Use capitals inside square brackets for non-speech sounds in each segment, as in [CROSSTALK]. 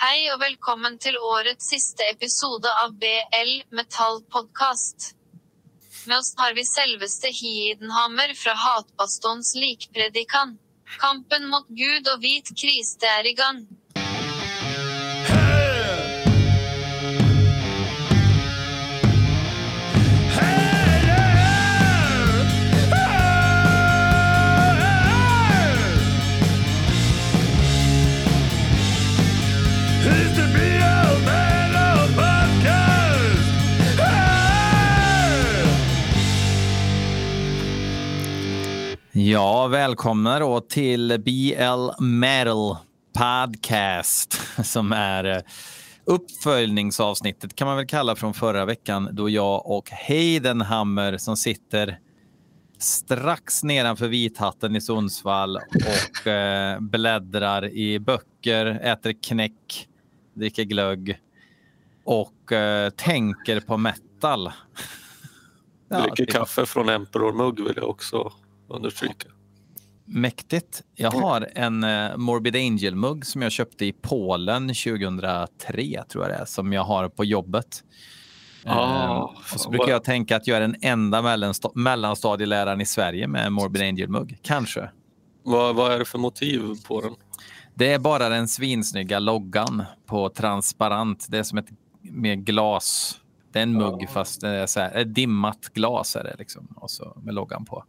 Hei og velkommen til årets siste episode av BL Metall Podcast. Med oss har vi selveste Hidenhammer fra Hatbastons likpredikan. Kampen mot Gud og hvit kriste er i gang. Ja, välkomna då till BL Metal Podcast [LAUGHS] som är eh, uppföljningsavsnittet kan man väl kalla från förra veckan då jag och Heidenhammer som sitter strax nedanför Vithatten i Sundsvall och eh, bläddrar i böcker, äter knäck, dricker glögg och eh, tänker på metal. [LAUGHS] Ja, Dricker kaffe från Emperor Mugg vill jag också understryka. Mäktigt. Jag har en eh, Morbid Angel-mugg som jag köpte i Polen 2003, tror jag det är, som jag har på jobbet. Ah, Eh, och så brukar jag tänka att jag är den enda mellansta- mellanstadieläraren i Sverige med Morbid Angel-mugg. Kanske. Vad, vad är det för motiv på den? Det är bara den svinsnygga loggan på transparent. Det är som ett med glas. Det är en mugg fast det är så här, ett dimmat glas är det liksom. Och så med loggan på.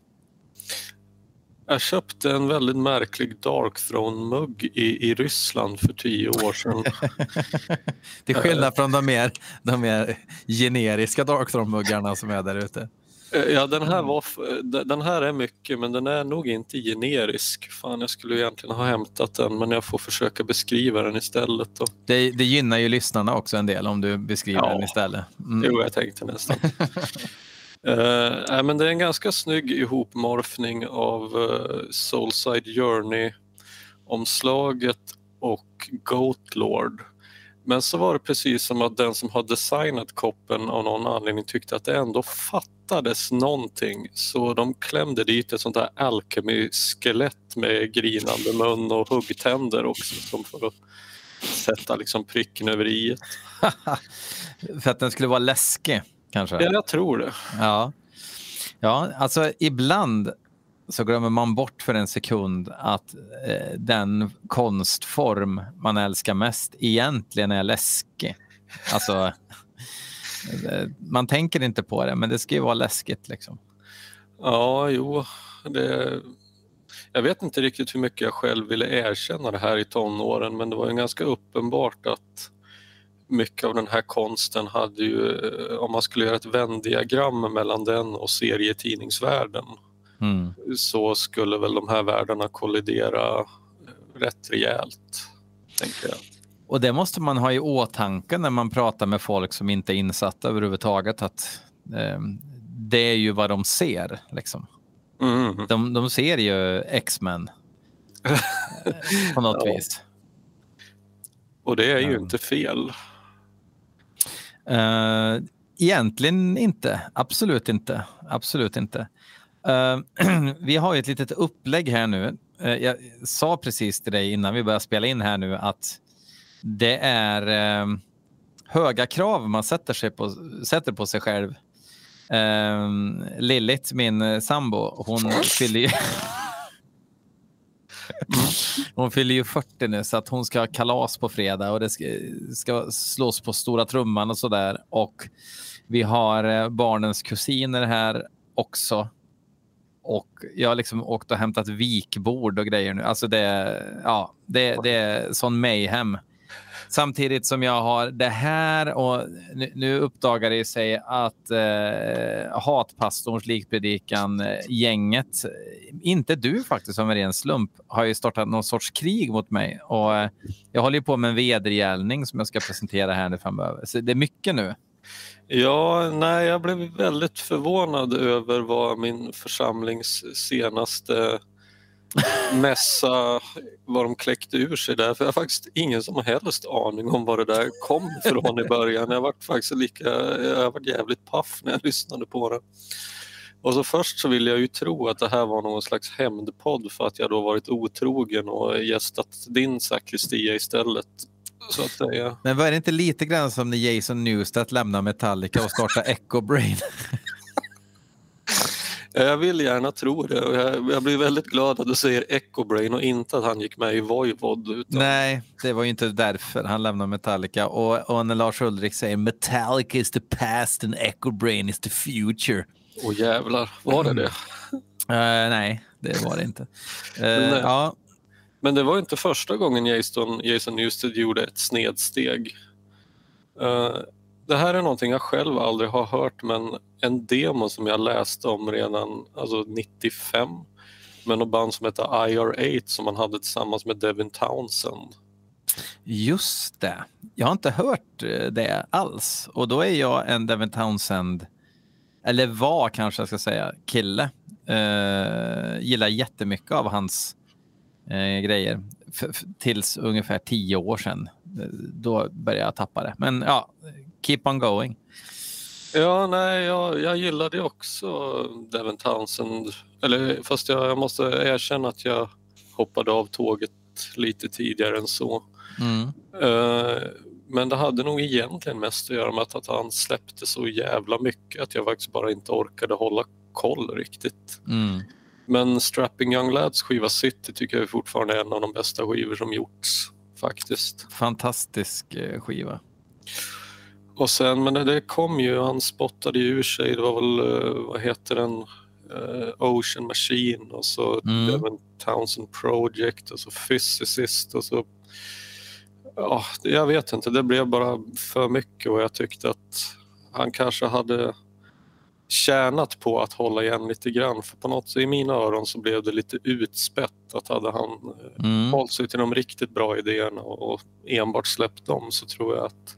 Jag köpte en väldigt märklig Dark Throne-mugg i, i Ryssland för tio år sedan. [LAUGHS] Till skillnad från de mer, de mer generiska Darkthrone-muggarna som är där ute. Eh, Ja, den här, var, den här är mycket, men den är nog inte generisk. Fan, jag skulle egentligen ha hämtat den, men jag får försöka beskriva den istället. Då. Det, det gynnar ju lyssnarna också en del om du beskriver Ja. den istället. Mm. Jo, jag tänkte nästan. [LAUGHS] Uh, äh, men det är en ganska snygg ihopmorfning av uh, Soulside Journey-omslaget och Goatlord. Men så var det precis som att den som har designat koppen av någon anledning tyckte att det ändå fattades någonting. Så de klämde dit ett sånt där alkemi-skelett med grinande mun och huggtänder också som för att sätta liksom pricken över i. [LAUGHS] För att den skulle vara läskig, kanske? Ja, jag tror det. Ja. ja, alltså ibland så glömmer man bort för en sekund att eh, den konstform man älskar mest egentligen är läskig. Alltså, [LAUGHS] eh, man tänker inte på det, men det ska ju vara läskigt. Liksom. Ja, jo. Det, jag vet inte riktigt hur mycket jag själv ville erkänna det här i tonåren men det var ju ganska uppenbart att mycket av den här konsten hade ju, eh, om man skulle göra ett vändiagram mellan den och serietidningsvärlden Mm. så skulle väl de här världarna kollidera eh, rätt rejält, tänker jag. Och det måste man ha i åtanke när man pratar med folk som inte är insatta överhuvudtaget. Att, eh, det är ju vad de ser. Liksom. Mm. De, de ser ju X-Men [LAUGHS] på något Ja. vis. Och det är ju inte fel. Uh, egentligen inte. Absolut inte. Absolut inte. Eh, [CLEARS THROAT] vi har ju ett litet upplägg här nu. Eh, jag sa precis till dig innan vi började spela in här nu att det är eh, höga krav man sätter, sig på, sätter på sig själv. Uh, Lillit, min eh, sambo, hon fyller ju... [LAUGHS] [LAUGHS] Hon fyller ju 40 nu så att hon ska ha kalas på fredag och det ska, ska slås på stora trumman och så där. Och vi har eh, barnens kusiner här också. Och jag har liksom åkt och hämtat vikbord och grejer nu. Alltså det, ja, det, det är sån mayhem. Samtidigt som jag har det här och nu, nu uppdagar det sig att eh, hatpastorns likpredikan-gänget, inte du faktiskt som en ren slump, har ju startat någon sorts krig mot mig. Och eh, jag håller ju på med en vedergällning som jag ska presentera här nu framöver. Så det är mycket nu. Ja, nej, jag blev väldigt förvånad över vad min församlings senaste mässa, vad de kläckte ur sig där. För jag har faktiskt ingen som helst aning om var det där kom ifrån i början. Jag var faktiskt lika, jag var jävligt paff när jag lyssnade på det. Och så först så ville jag ju tro att det här var någon slags hämndpodd för att jag då varit otrogen och gästat din sakristia istället. så att säga. Men var det inte lite grann som när Jason Newstedt lämnade Metallica och startade Echo Brain? [LAUGHS] Jag vill gärna tro det och jag, jag blir väldigt glad att du säger Echo Brain och inte att han gick med i Voivod. Utan... Nej, det var ju inte därför han lämnade Metallica. Och, och när Lars Ulrik säger Metallica is the past and Echo Brain is the future. Åh jävlar, var det det? Uh, nej, det var det inte. Uh, [LAUGHS] Men, eh, ja. Men det var inte första gången Jason, Jason Newsted gjorde ett snedsteg. Uh, det här är någonting jag själv aldrig har hört men en demo som jag läste om redan alltså 95 med något band som heter IR8 som man hade tillsammans med Devin Townsend. Just det. Jag har inte hört eh, det alls. Och då är jag en Devin Townsend, eller var kanske jag ska säga, kille. Uh, gillar jättemycket av hans uh, grejer. F tills ungefär tio år sedan. Då började jag tappa det. Men ja, keep on going. Ja, nej, jag, jag gillade också Devin Townsend. Eller, fast jag, jag måste erkänna att jag hoppade av tåget lite tidigare än så. Mm. Uh, men det hade nog egentligen mest att göra med att, att han släppte så jävla mycket att jag faktiskt bara inte orkade hålla koll riktigt. Mm. Men Strapping Young Lads skiva City tycker jag fortfarande är en av de bästa skivor som gjorts faktiskt. Fantastisk eh, skiva. Och sen, men det kom ju, han spottade ju ur sig, det var väl, eh, vad heter den, uh, Ocean Machine och så Mm. Devin Townsend Project och så Physicist och så Ja, jag vet inte, det blev bara för mycket och jag tyckte att han kanske hade tjänat på att hålla igen lite grann för på något sätt i mina öron så blev det lite utspätt att hade han eh, Mm. hållit sig till de riktigt bra idéerna och enbart släppt dem så tror jag att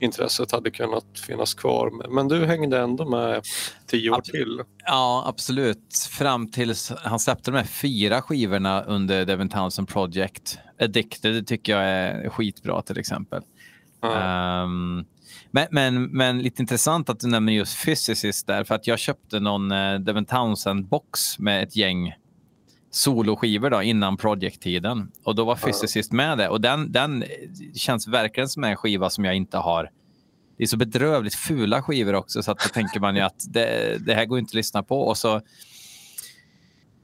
intresset hade kunnat finnas kvar. Men du hängde ändå med tio år Absolut. till. Ja, absolut. Fram tills han släppte de här fyra skivorna under Devin Townsend Project. Addicted tycker jag är skitbra till exempel. Ja. Ehm, men, men, men lite intressant att du nämner just Physicist där, för att jag köpte någon uh, Devin Townsend-box med ett gäng soloskivor då, innan Project-tiden. Och då var Physicist med det. Och den, den känns verkligen som en skiva som jag inte har. Det är så bedrövligt fula skivor också, så att då tänker man ju att det, det här går inte att lyssna på. Och så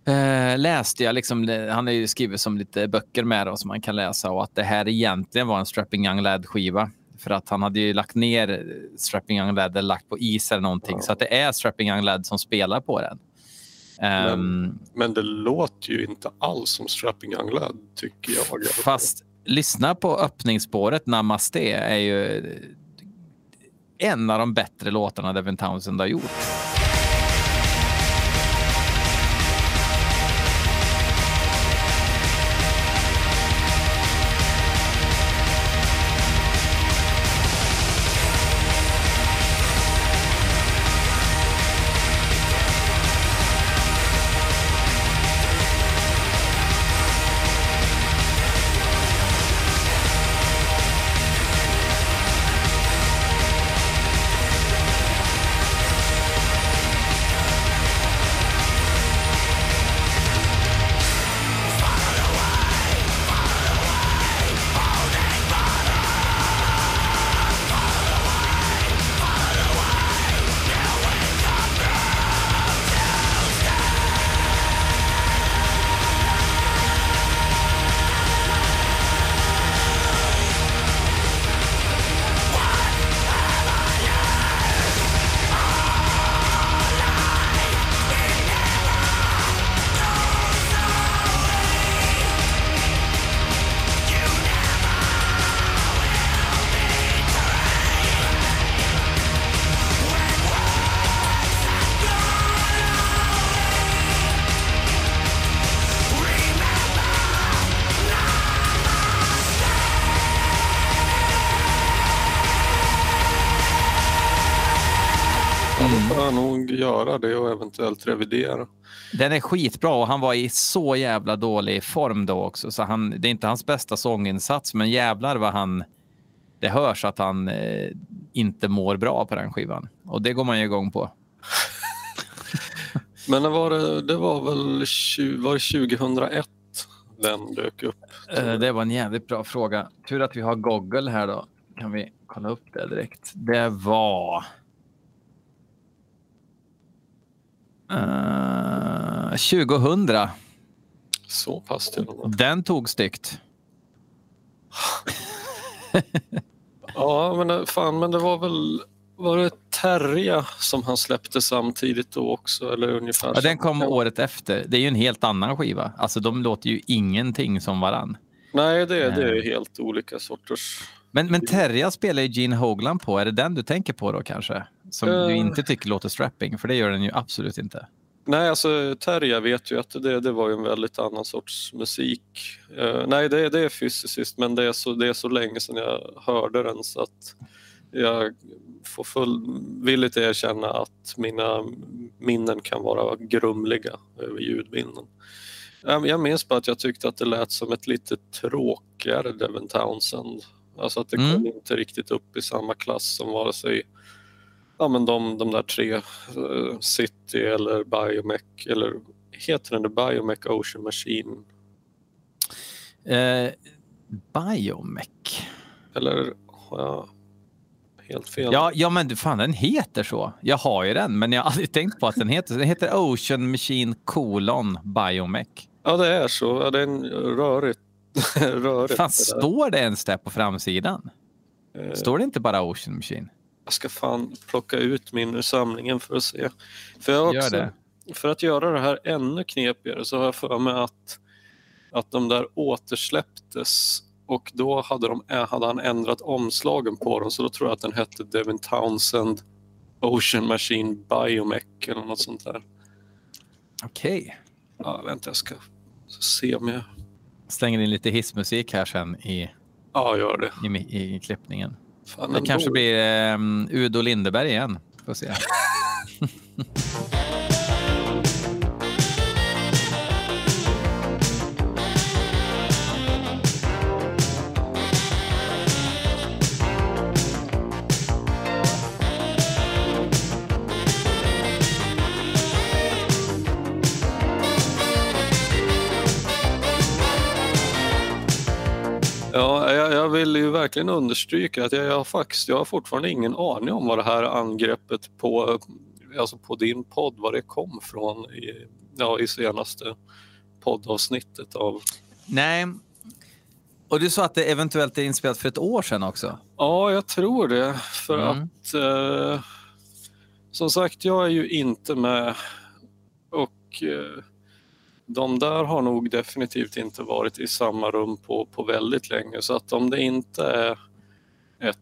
eh, läste jag, liksom, han har ju skrivit som lite böcker med då, som man kan läsa och att det här egentligen var en Strapping Young Lad-skiva. För att han hade ju lagt ner Strapping Young Lad eller lagt på is eller någonting. Så att det är Strapping Young Lad som spelar på den. Ehm, Men det låter ju inte alls som Strapping Young Lad tycker jag. Fast lyssna på öppningsspåret Namaste är ju en av de bättre låtarna Devin Townsend har gjort. Eventuellt revidera. Den är skitbra och han var i så jävla dålig form då också. Så han, det är inte hans bästa sånginsats, men jävlar vad han... Det hörs att han eh, inte mår bra på den skivan. Och det går man ju igång på. [LAUGHS] Men det var, det, det var väl tju- var det 2001 den dök upp. Eh, Det var en jävligt bra fråga. Tur att vi har Google här då. Kan vi kolla upp det direkt. Det var... Uh, 2000. Så pass till och med. Den tog styggt. [LAUGHS] Ja, men det- fan, men det var väl... Var det Terja som han släppte samtidigt då också? Eller ungefär Ja, den kom året efter. Det är ju en helt annan skiva. Alltså de låter ju ingenting som varann. Nej, det, det är Nej. helt olika sorters... Men, men Terja spelar ju Gene Hoglan på. Är det den du tänker på då kanske? Som du Eh. inte tycker låter strapping? För det gör den ju absolut inte. Nej, alltså Terja vet ju att det, det var en väldigt annan sorts musik. Eh, nej, det, det är fysiskt, men det är, så, det är så länge sedan jag hörde den så att jag får fullvilligt erkänna att mina minnen kan vara grumliga över ljudminnen. Jag jag minns bara att jag tyckte att det lät som ett lite tråkigare Devin Townsend. Alltså att det Mm. kom inte riktigt upp i samma klass som vare sig ja, men de, de där tre, eh, City eller Biomech, eller heter den det Biomech Ocean Machine? Eh, Biomech. Eller har jag helt fel? Ja, ja, men du, fan den heter så. Jag har ju den, men jag har aldrig tänkt på att den heter så. Den heter Ocean Machine colon Biomech. Ja, det är så. Ja, det är rörigt. [LAUGHS] rörigt Fan, det står det ens där på framsidan? Eh, Står det inte bara Ocean Machine? Jag ska fan plocka ut min ur samlingen för att se. För, också, för att göra det här ännu knepigare så har jag för mig att, att de där återsläpptes och då hade, de, hade han ändrat omslagen på dem så då tror jag att den hette Devin Townsend Ocean Machine Biomech eller något sånt där. Okej. Ja, vänta, jag ska se om jag... Slänger in lite hissmusik här sen i, Ja, gör det. i, i klippningen. Fan, Det kanske blir um, Udo Lindeberg igen. Får se. [LAUGHS] Ja, jag, jag vill ju verkligen understryka att jag, jag, faktiskt, jag har fortfarande ingen aning om vad det här angreppet på, alltså på din podd, var det kom från i, ja, i senaste poddavsnittet av... Nej. Och du sa att det eventuellt är inspelat för ett år sedan också. Ja, jag tror det. För Mm. att eh, som sagt, jag är ju inte med och eh, de där har nog definitivt inte varit i samma rum på, på väldigt länge. Så att om det inte är ett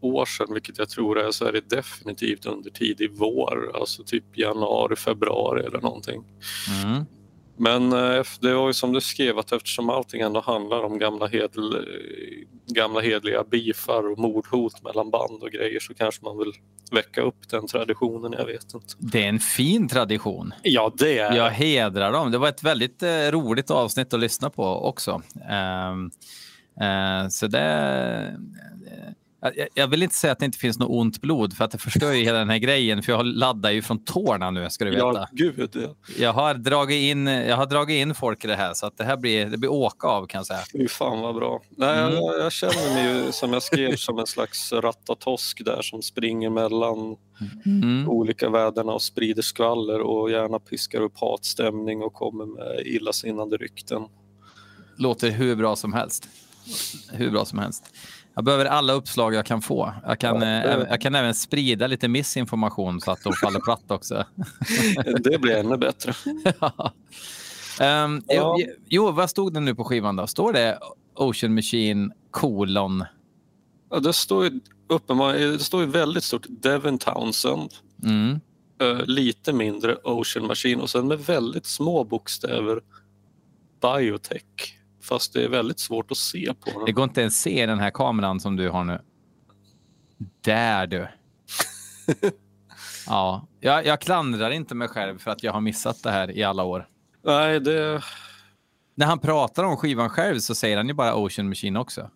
år sedan, vilket jag tror det är, så är det definitivt under tidig vår. Alltså typ januari, februari eller någonting. Mm. Men eh, det var ju som du skrev att eftersom allting ändå handlar om gamla, hedl, gamla hedliga bifar och mordhot mellan band och grejer så kanske man vill väcka upp den traditionen, jag vet inte. Det är en fin tradition. Ja, det är Jag hedrar dem. Det var ett väldigt eh, roligt avsnitt att lyssna på också. Ehm, eh, så det... jag, jag vill inte säga att det inte finns något ont blod för att det förstör ju hela den här grejen för jag laddar ju från tårna nu ska du veta. Ja, gud. Ja. Jag, har dragit in, jag har dragit in folk i det här så att det här blir, det blir åka av kan jag säga. Fy fan vad bra. Nej, Mm. jag, jag känner mig ju som jag skrev som en slags rattatosk där som springer mellan Mm. olika väderna och sprider skvaller och gärna piskar upp hatstämning och kommer med illasinnade rykten. Låter hur bra som helst. Hur bra som helst. Jag behöver alla uppslag jag kan få. Jag kan, Ja, eh, det- jag kan även sprida lite missinformation så att de faller platt också. [LAUGHS] Det blir ännu bättre. [LAUGHS] um, Ja. jo, jo, vad stod det nu på skivan då? Står det Ocean Machine kolon? Ja, det står ju uppenbarligen, det står ju väldigt stort Devin Townsend, Mm. eh, lite mindre Ocean Machine och sen med väldigt små bokstäver Biotech. Fast det är väldigt svårt att se på Det den. går inte ens se i den här kameran som du har nu. Där du. [LAUGHS] Ja, jag, jag klandrar inte mig själv för att jag har missat det här i alla år. Nej, det... När han pratar om skivan själv så säger han ju bara Ocean Machine också.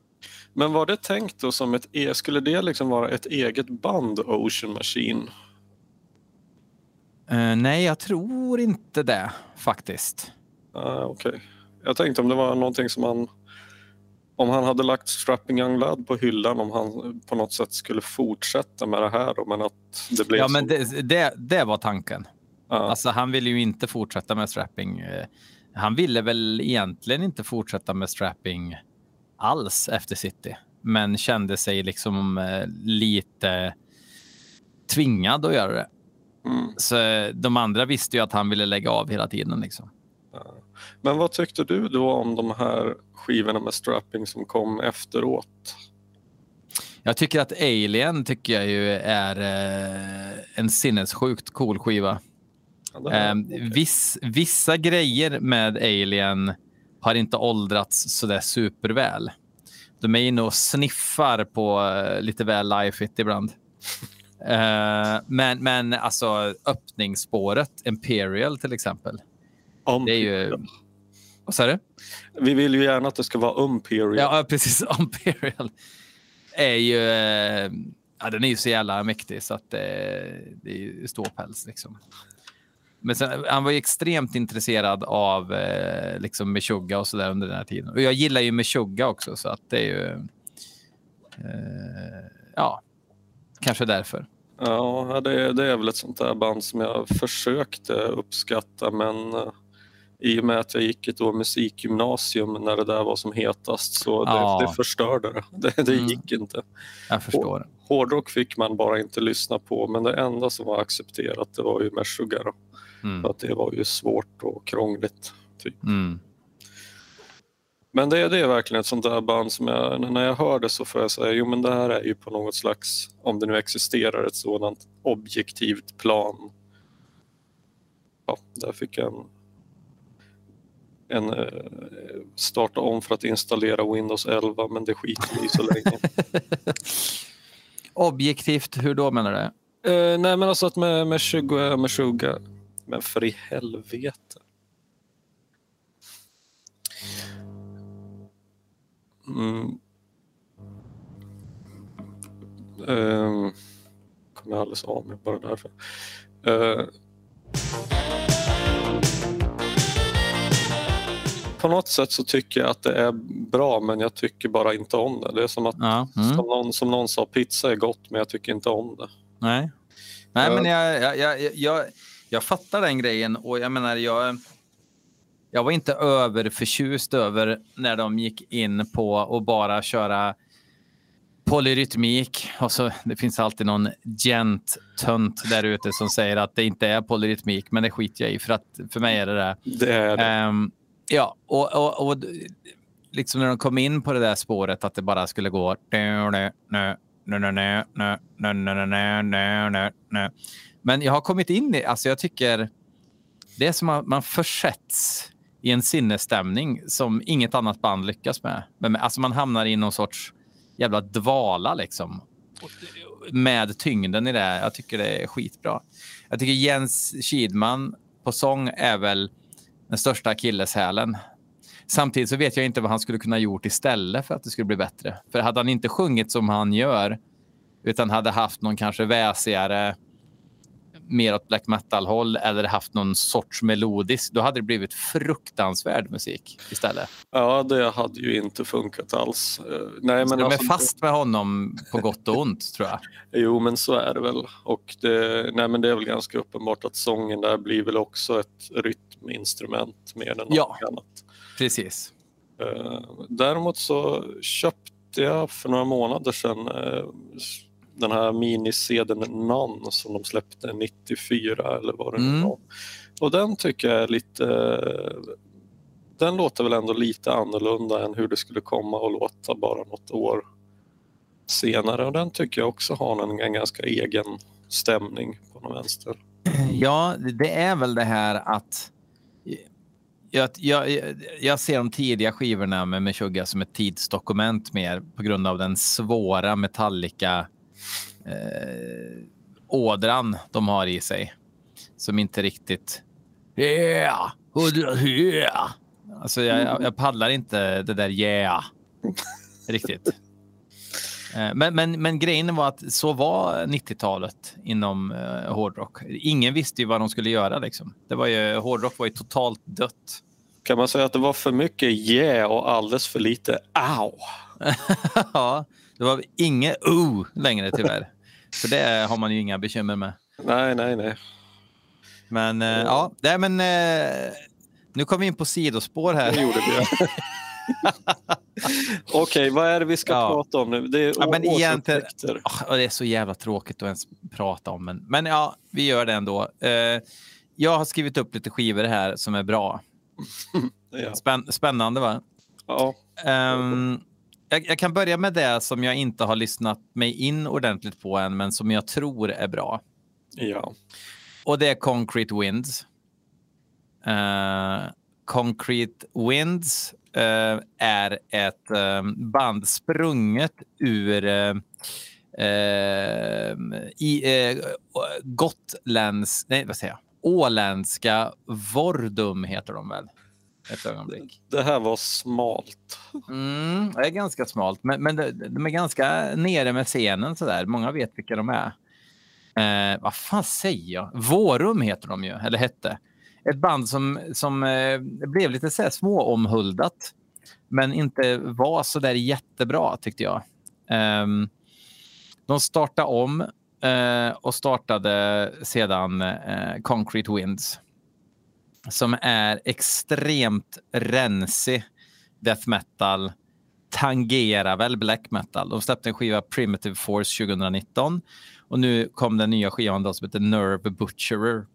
Men var det tänkt då som ett... E- skulle det liksom vara ett eget band, Ocean Machine? Eh, nej, jag tror inte det faktiskt. Ah, Okej. Jag tänkte om det var någonting som han om han hade lagt Strapping Young Lad på hyllan om han på något sätt skulle fortsätta med det här då, men att det blev Ja, så. men det, det, det var tanken. Ja. Alltså, han ville ju inte fortsätta med strapping. Eh, Han ville väl egentligen inte fortsätta med strapping alls efter City, men kände sig liksom eh, lite tvingad att göra det. Mm. Så eh, de andra visste ju att han ville lägga av hela tiden. Liksom. Men vad tyckte du då om de här skivorna med strapping som kom efteråt? Jag tycker att Alien tycker jag ju är eh, en sinnessjukt cool skiva. Ja, här- Eh, viss, vissa grejer med Alien har inte åldrats sådär superväl. De är inne och sniffar på eh, lite väl life it ibland. [LAUGHS] Eh, men, men alltså öppningsspåret, Imperial till exempel. Om- Det är ju... Vad sa du? Vi vill ju gärna att det ska vara Imperial. Ja, precis. [LAUGHS] Imperial är ju... eh, Ja, den är ju så jävla mäktig så att det, det är ju ståpäls liksom. Men sen, han var ju extremt intresserad av eh, liksom Meshuggah och så där under den här tiden. Och jag gillar ju Meshuggah också så att det är ju... Eh, ja, kanske därför. Ja, det, det är väl ett sånt där band som jag försökte uppskatta men eh, i och med att jag gick ett år musikgymnasium när det där var som hetast så det, Ja. det förstörde det. [LAUGHS] Det, det Mm. gick inte. Jag förstår. Hårdrock fick man bara inte lyssna på men det enda som var accepterat det var ju Meshuggah. Mm. För att det var ju svårt och krångligt. Typ. Mm. Men det, det är verkligen ett sånt där band som jag, när jag hör det så får jag säga, jo men det här är ju på något slags, om det nu existerar ett sådant objektivt plan. Ja, där fick jag en, en eh, starta om för att installera Windows 11 men det skiter vi i så länge. [LAUGHS] Objektivt, hur då menar du? Eh, nej men alltså att med, med 20, med 20, men för i helvete. Mm. Um, kom jag alldeles av mig bara därför. Eh, på något sätt så tycker jag att det är bra men jag tycker bara inte om det. Det är som att Ja. Mm. som, någon, som någon sa, pizza är gott men jag tycker inte om det. Nej, Nej men jag, jag, jag, jag, jag fattar den grejen och jag menar, jag, jag var inte överförtjust över när de gick in på att bara köra polyrytmik. Och så, det finns alltid någon gent-tönt där ute som säger att det inte är polyrytmik, men det skiter jag i för att för mig är det det. Det är det. Ehm, ja, och, och, och liksom när de kom in på det där spåret att det bara skulle gå... Men jag har kommit in i... Alltså jag tycker det är som att man försätts i en sinnesstämning som inget annat band lyckas med. Men alltså man hamnar i någon sorts jävla dvala liksom. Med tyngden i det. Jag tycker det är skitbra. Jag tycker Jens Kidman på sång är väl den största akilleshälen. Samtidigt så vet jag inte vad han skulle kunna gjort istället för att det skulle bli bättre. För hade han inte sjungit som han gör, utan hade haft någon kanske väsigare, mer åt black metal-håll eller haft någon sorts melodisk, då hade det blivit fruktansvärd musik istället. Ja, det hade ju inte funkat alls. Eh, Nej, Men men de är alltså, fast med honom på gott och ont, tror jag. Jo, men så är det väl. Och det, nej, men det är väl ganska uppenbart att sången där blir väl också ett rytminstrument mer än något Ja. annat. Precis. Eh, Däremot så köpte jag för några månader sedan eh, den här minisedeln None som de släppte 94 eller vad det nu Mm. var. Och den tycker jag är lite... Den låter väl ändå lite annorlunda än hur det skulle komma att låta bara något år senare och den tycker jag också har en, en ganska egen stämning på något vänster. Ja, det är väl det här att jag, jag, jag ser de tidiga skivorna med Meshuggah som ett tidsdokument mer på grund av den svåra metallika eh, ådran de har i sig. Som inte riktigt... Yeah! Yeah! Alltså jag, jag, jag paddlar inte det där yeah [LAUGHS] riktigt. Eh, Men, men, men grejen var att så var 90-talet inom eh, hårdrock. Ingen visste ju vad de skulle göra. Liksom. Det var ju, hårdrock var ju totalt dött. Kan man säga att det var för mycket yeah och alldeles för lite au? [LAUGHS] ja, det var inget oh längre tyvärr. [LAUGHS] För det har man ju inga bekymmer med. Nej, nej, nej. Men eh, ja, nej, men eh, nu kom vi in på sidospår här. Det gjorde vi. [LAUGHS] [LAUGHS] Okej, vad är det vi ska Ja. prata om nu? Det är Ja, men egentligen- och det är så jävla tråkigt att ens prata om, men, men ja, vi gör det ändå. Eh, jag har skrivit upp lite skivor här som är bra. [LAUGHS] Ja. Spänn, spännande va? Ja. Ehm, jag, jag kan börja med det som jag inte har lyssnat mig in ordentligt på än, men som jag tror är bra. ja. Och det är Concrete Winds. Eh, Concrete Winds eh, är ett eh, band sprunget ur eh, eh, i, eh, Gotlands, nej vad säger jag, åländska Vordum heter de väl? Ett ögonblick. Det här var smalt. Mm, det är ganska smalt, men, men de, de är ganska nere med scenen sådär. Många vet vilka de är. Eh, vad fan säger jag? Vårum heter de ju, eller hette. Ett band som, som eh, blev lite så här småomhuldat, men inte var så där jättebra tyckte jag. Ehm, de startade om eh, och startade sedan eh, Concrete Winds som är extremt rensig death metal. Tangerar väl black metal. De släppte en skiva Primitive Force 2019 och nu kom den nya skivan då som heter Nerve Butcherer.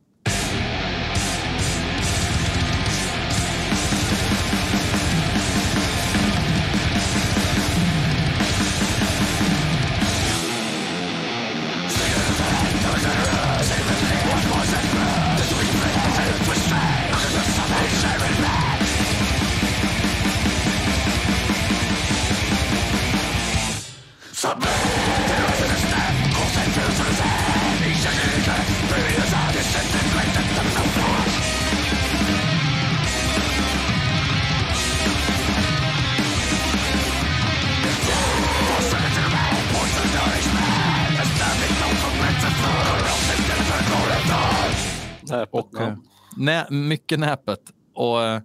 Näpet, Och, ja. eh, nä, mycket näpet. Och, eh,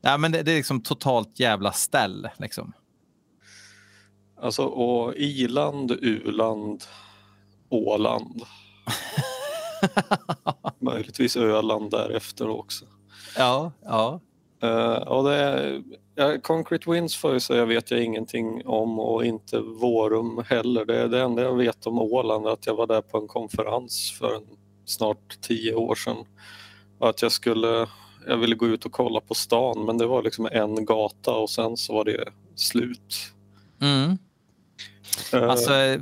ja, men det, det är liksom totalt jävla ställ. Liksom. Alltså, och iland, uland, Åland. [LAUGHS] Möjligtvis Öland därefter också. Ja, ja. Uh, och det är, ja, Concrete Winds får jag säga vet jag ingenting om och inte Vårum heller. Det är det enda jag vet om Åland är att jag var där på en konferens för en, snart tio år sedan. Att jag skulle, jag ville gå ut och kolla på stan men det var liksom en gata och sen så var det slut. Mm. Eh, Alltså, eh,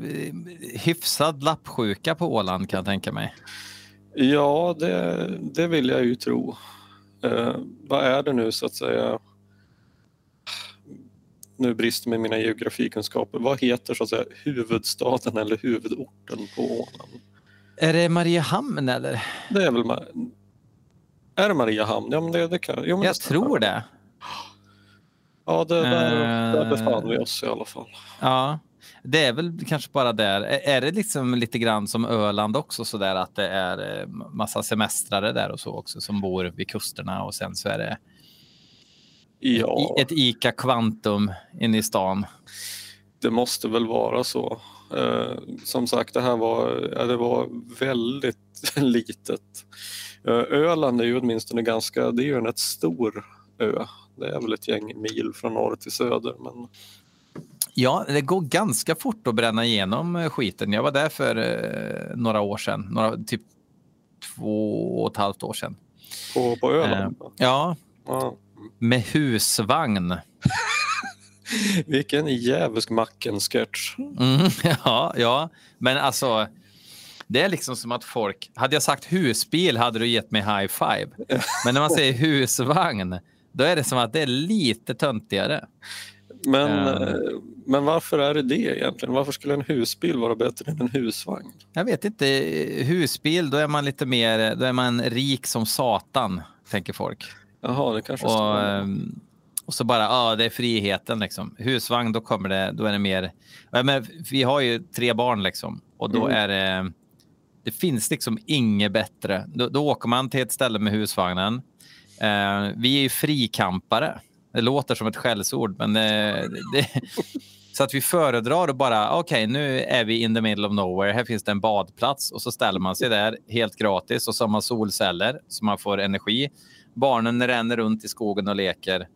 hyfsad lappsjuka på Åland kan jag tänka mig. Ja, det, det vill jag ju tro. Eh, vad är det nu så att säga? Nu brister mig mina geografikunskaper. Vad heter så att säga huvudstaden eller huvudorten på Åland? Är det Mariehamn eller? Det är väl Ma- är det Mariehamn? Ja, men det, det kan jo, men Jag det tror det. Ja, det, där, där Eh. befann vi oss i alla fall. Ja, det är väl kanske bara där. Är är det liksom lite grann som Öland också så där att det är eh, massa semestrare där och så också som bor vid kusterna och sen så är det Ja, i- ett Ica Quantum inne i stan. det måste väl vara så. Eh, som sagt, det här var, ja, det var väldigt [LAUGHS] litet. Eh, Öland är ju åtminstone ganska, det är ju en rätt stor ö. Det är väl ett gäng mil från norr till söder. Men Ja, det går ganska fort att bränna igenom eh, skiten. Jag var där för några år sedan, några, typ två och ett halvt år sedan. på, på Öland. Ja, Ja. med husvagn. Vilken jävligt Macken-sketch. Mm, [LAUGHS] ja, ja, men alltså. Det är liksom som att folk... Hade jag sagt husbil hade du gett mig high five. Men när man säger [LAUGHS] husvagn, då är det som att det är lite töntigare. Men, eh, men varför är det det egentligen? Varför skulle en husbil vara bättre än en husvagn? Jag vet inte, husbil, då är man lite mer, då är man rik som satan, tänker folk. Jaha, det kanske Och, ehm, och så bara, ja, det är friheten liksom. Husvagn, då kommer det, då är det mer... Ja, men vi har ju tre barn liksom och då Mm. är det... Det finns liksom inget bättre. Då, då åker man till ett ställe med husvagnen. Eh, vi är ju frikampare. Det låter som ett skällsord, men eh, det, så att vi föredrar att bara, okej, okay, nu är vi in the middle of nowhere. Här finns det en badplats och så ställer man sig där helt gratis och så har man solceller så man får energi. Barnen ränner runt i skogen och leker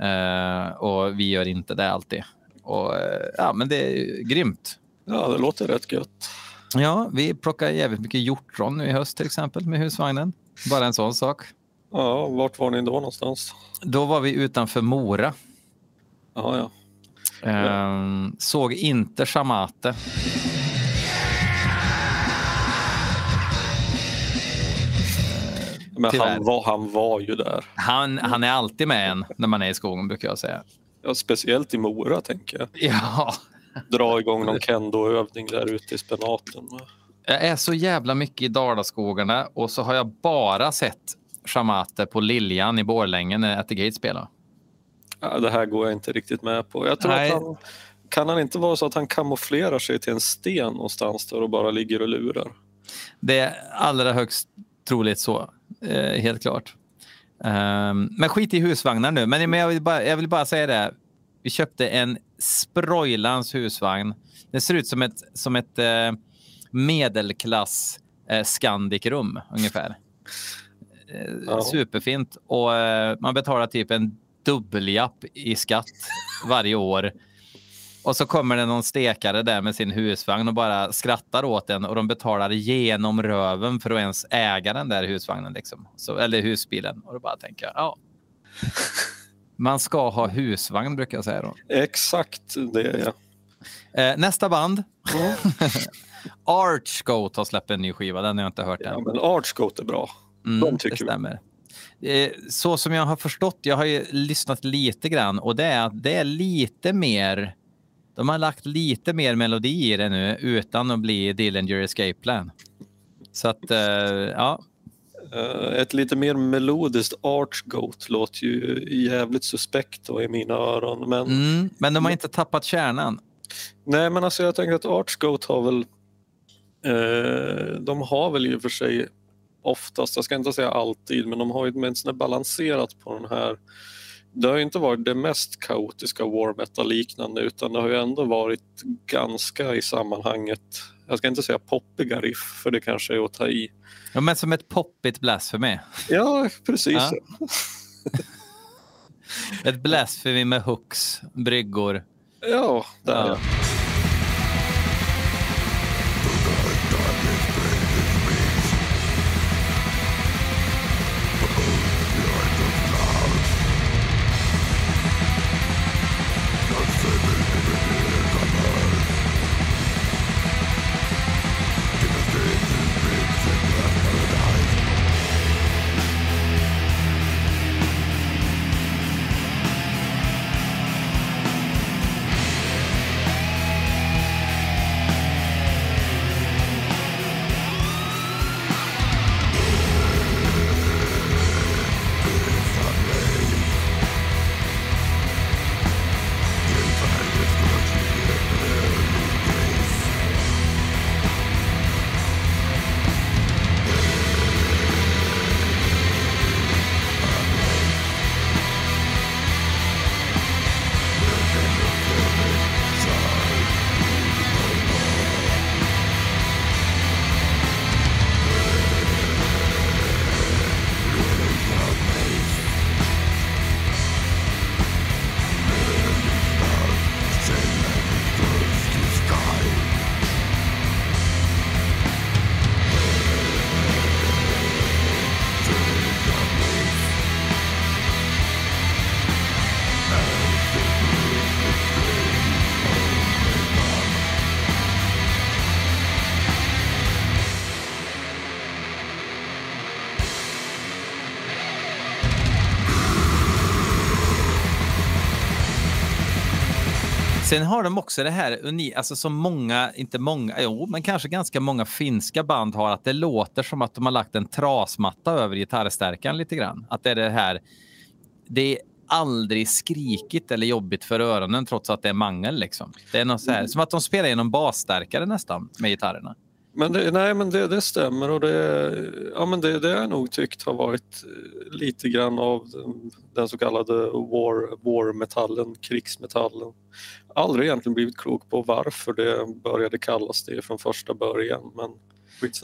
eh, och vi gör inte det alltid. Och, eh, ja, men det är grymt. Ja, det låter rätt gött. Ja, vi plockar jävligt mycket hjortron nu i höst till exempel med husvagnen. Bara en sån sak. Ja, vart var ni då någonstans? Då var vi utanför Mora. Ja, ja. Ehm, såg inte Shamate. Men han var, han var ju där. Han, han är alltid med en när man är i skogen brukar jag säga. Ja, speciellt i Mora tänker jag. Ja. Dra igång någon kendo-övning där ute i spenaten. Jag är så jävla mycket i Dalaskogarna och så har jag bara sett Shamate på Liljan i Borlänge när At the Gate spelar. Ja, det här går jag inte riktigt med på. Jag tror att han, kan han inte vara så att han kamouflerar sig till en sten någonstans där och bara ligger och lurar? Det är allra högst troligt så, eh, helt klart. Um, men skit i husvagnar nu. Men, men jag, vill bara, jag vill bara säga det. Vi köpte en Sproilans husvagn. Det ser ut som ett, som ett eh, medelklass eh, Scandic-rum ungefär. Eh, ja. Superfint. Och eh, man betalar typ en dubbeljapp i skatt varje år. Och så kommer det någon stekare där med sin husvagn och bara skrattar åt den och de betalar genom röven för att ens äga den där husvagnen. Liksom. Så, eller husbilen. Och då bara tänker jag, ja. [LAUGHS] Man ska ha husvagn brukar jag säga då. Exakt det, ja. Eh, nästa band. Mm. [LAUGHS] Archgoat har släppt en ny skiva. Den har jag inte hört ja, än. Men Archgoat är bra. Mm, De tycker det stämmer. Eh, så som jag har förstått, jag har ju lyssnat lite grann och det är att det är lite mer. De har lagt lite mer melodi i det nu utan att bli Dillinger Escape Plan. Så att, eh, ja. Eh, ett lite mer melodiskt Archgoat låter ju jävligt suspekt då i mina öron. Men, mm, men de har inte tappat kärnan. Nej, men alltså jag tänker att Archgoat har väl eh, de har väl i och för sig oftast, jag ska inte säga alltid, men de har ju åtminstone balanserat på den här det har inte varit det mest kaotiska war metal-liknande utan det har ju ändå varit ganska i sammanhanget, jag ska inte säga poppiga riff för det kanske är att ta i. Ja, men som ett poppigt blasphemy. Ja, precis. Ja. [LAUGHS] ett blasphemy med hooks, bryggor. Ja, där ja. ja. Sen har de också det här unika, alltså som många, inte många, jo, men kanske ganska många finska band har, att det låter som att de har lagt en trasmatta över gitarrstärkan lite grann. Att det är det här, det är aldrig skrikigt eller jobbigt för öronen trots att det är mangel liksom. Det är något så här, som att de spelar genom basstärkare nästan med gitarrerna. Men det, nej, men det, det stämmer och det, ja, men det, det har jag nog tyckt har varit eh, lite grann av den, den så kallade war, war-metallen, krigsmetallen. Aldrig egentligen blivit klok på varför det började kallas det från första början. Men.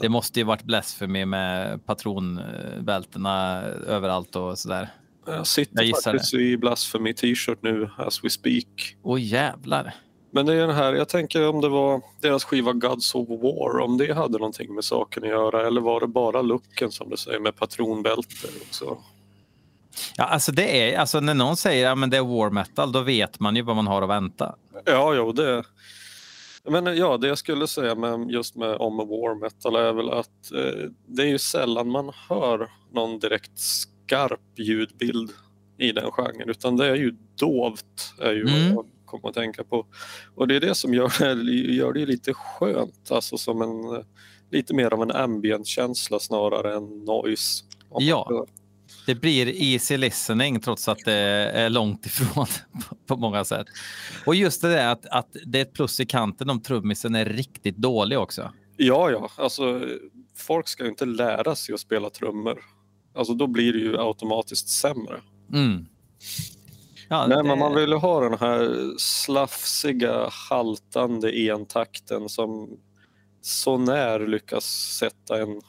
Det måste ju varit blasphemy med patronbältena överallt och sådär. jag sitter jag faktiskt i Blasphemy t-shirt nu as we speak. Åh jävlar. Men det är den här, jag tänker om det var deras skiva Gods of War, om det hade någonting med saken att göra eller var det bara looken som du säger med patronbälte också? Ja, alltså det är, alltså när någon säger att ja, det är war metal, då vet man ju vad man har att vänta. Ja, jo, det... Men ja, det jag skulle säga med, just med om war metal är väl att eh, det är ju sällan man hör någon direkt skarp ljudbild i den genren utan det är ju dovt är ju Mm. vad jag kommer att tänka på. Och det är det som gör det, gör det lite skönt, alltså som en lite mer av en ambient-känsla snarare än noise. Ja. Det blir easy listening trots att det är långt ifrån [LAUGHS] på många sätt. Och just det där att, att det är ett plus i kanten om trummisen är riktigt dålig också. Ja, ja, alltså folk ska ju inte lära sig att spela trummor. Alltså då blir det ju automatiskt sämre. Mm. Ja, Nej, det- men man vill ju ha den här slafsiga, haltande entakten som så när lyckas sätta en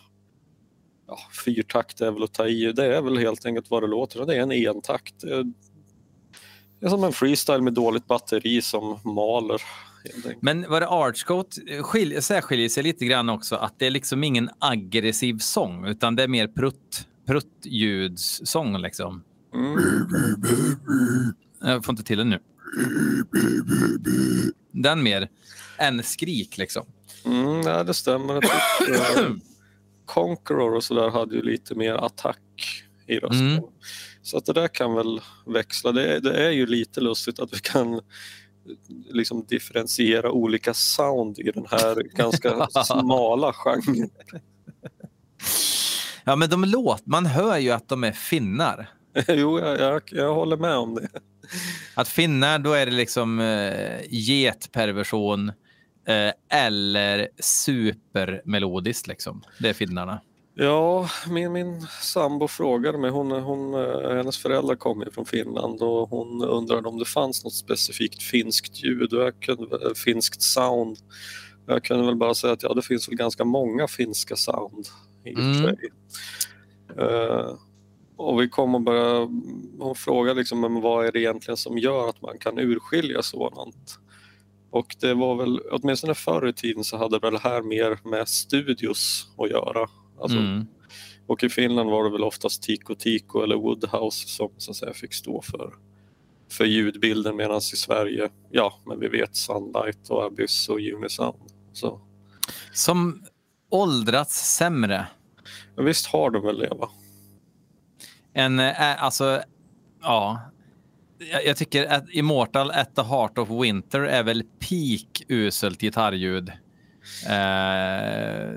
ja, fyrtakt är väl att ta i. Det är väl helt enkelt vad det låter. Det är en entakt. Det är, det är som en freestyle med dåligt batteri som maler. Men vad det Archcoat skiljer, särskiljer sig lite grann också att det är liksom ingen aggressiv sång utan det är mer prutt, pruttljudssång liksom. Mm. Jag får inte till den nu. Den mer än skrik liksom. Mm, nej, det stämmer. Jag tyckte, [CLEARS THROAT] eh, Conqueror och sådär hade ju lite mer attack i rösten. Mm. Så att det där kan väl växla. Det är, det är ju lite lustigt att vi kan liksom differentiera olika sound i den här [LAUGHS] ganska smala genren. Ja, men de låt, man hör ju att de är finnar. [LAUGHS] jo, jag, jag, jag håller med om det. Att finnar, då är det liksom eh, getperversion eller supermelodiskt liksom. Det är finnarna. Ja, min, min sambo frågade mig, hon, hon, eh, hennes föräldrar kommer ju från Finland och hon undrade om det fanns något specifikt finskt ljud, och jag kunde, väl- finskt sound. Jag kunde väl bara säga att ja, det finns väl ganska många finska sound i och för Mm. sig. Eh, och vi kom och började, hon frågade liksom, men vad är det egentligen som gör att man kan urskilja sådant? Och det var väl, åtminstone förr i tiden så hade väl här mer med studios att göra. Alltså, Mm. och i Finland var det väl oftast Tico Tico eller Woodhouse som så att säga, fick stå för, för ljudbilden medan i Sverige, ja, men vi vet Sunlight och Abyss och Unisound. Så Som åldrats sämre. men visst har de väl det va? En, eh, alltså, ja. Jag, jag tycker att Immortal at the Heart of Winter är väl peak uselt gitarrljud. Eh,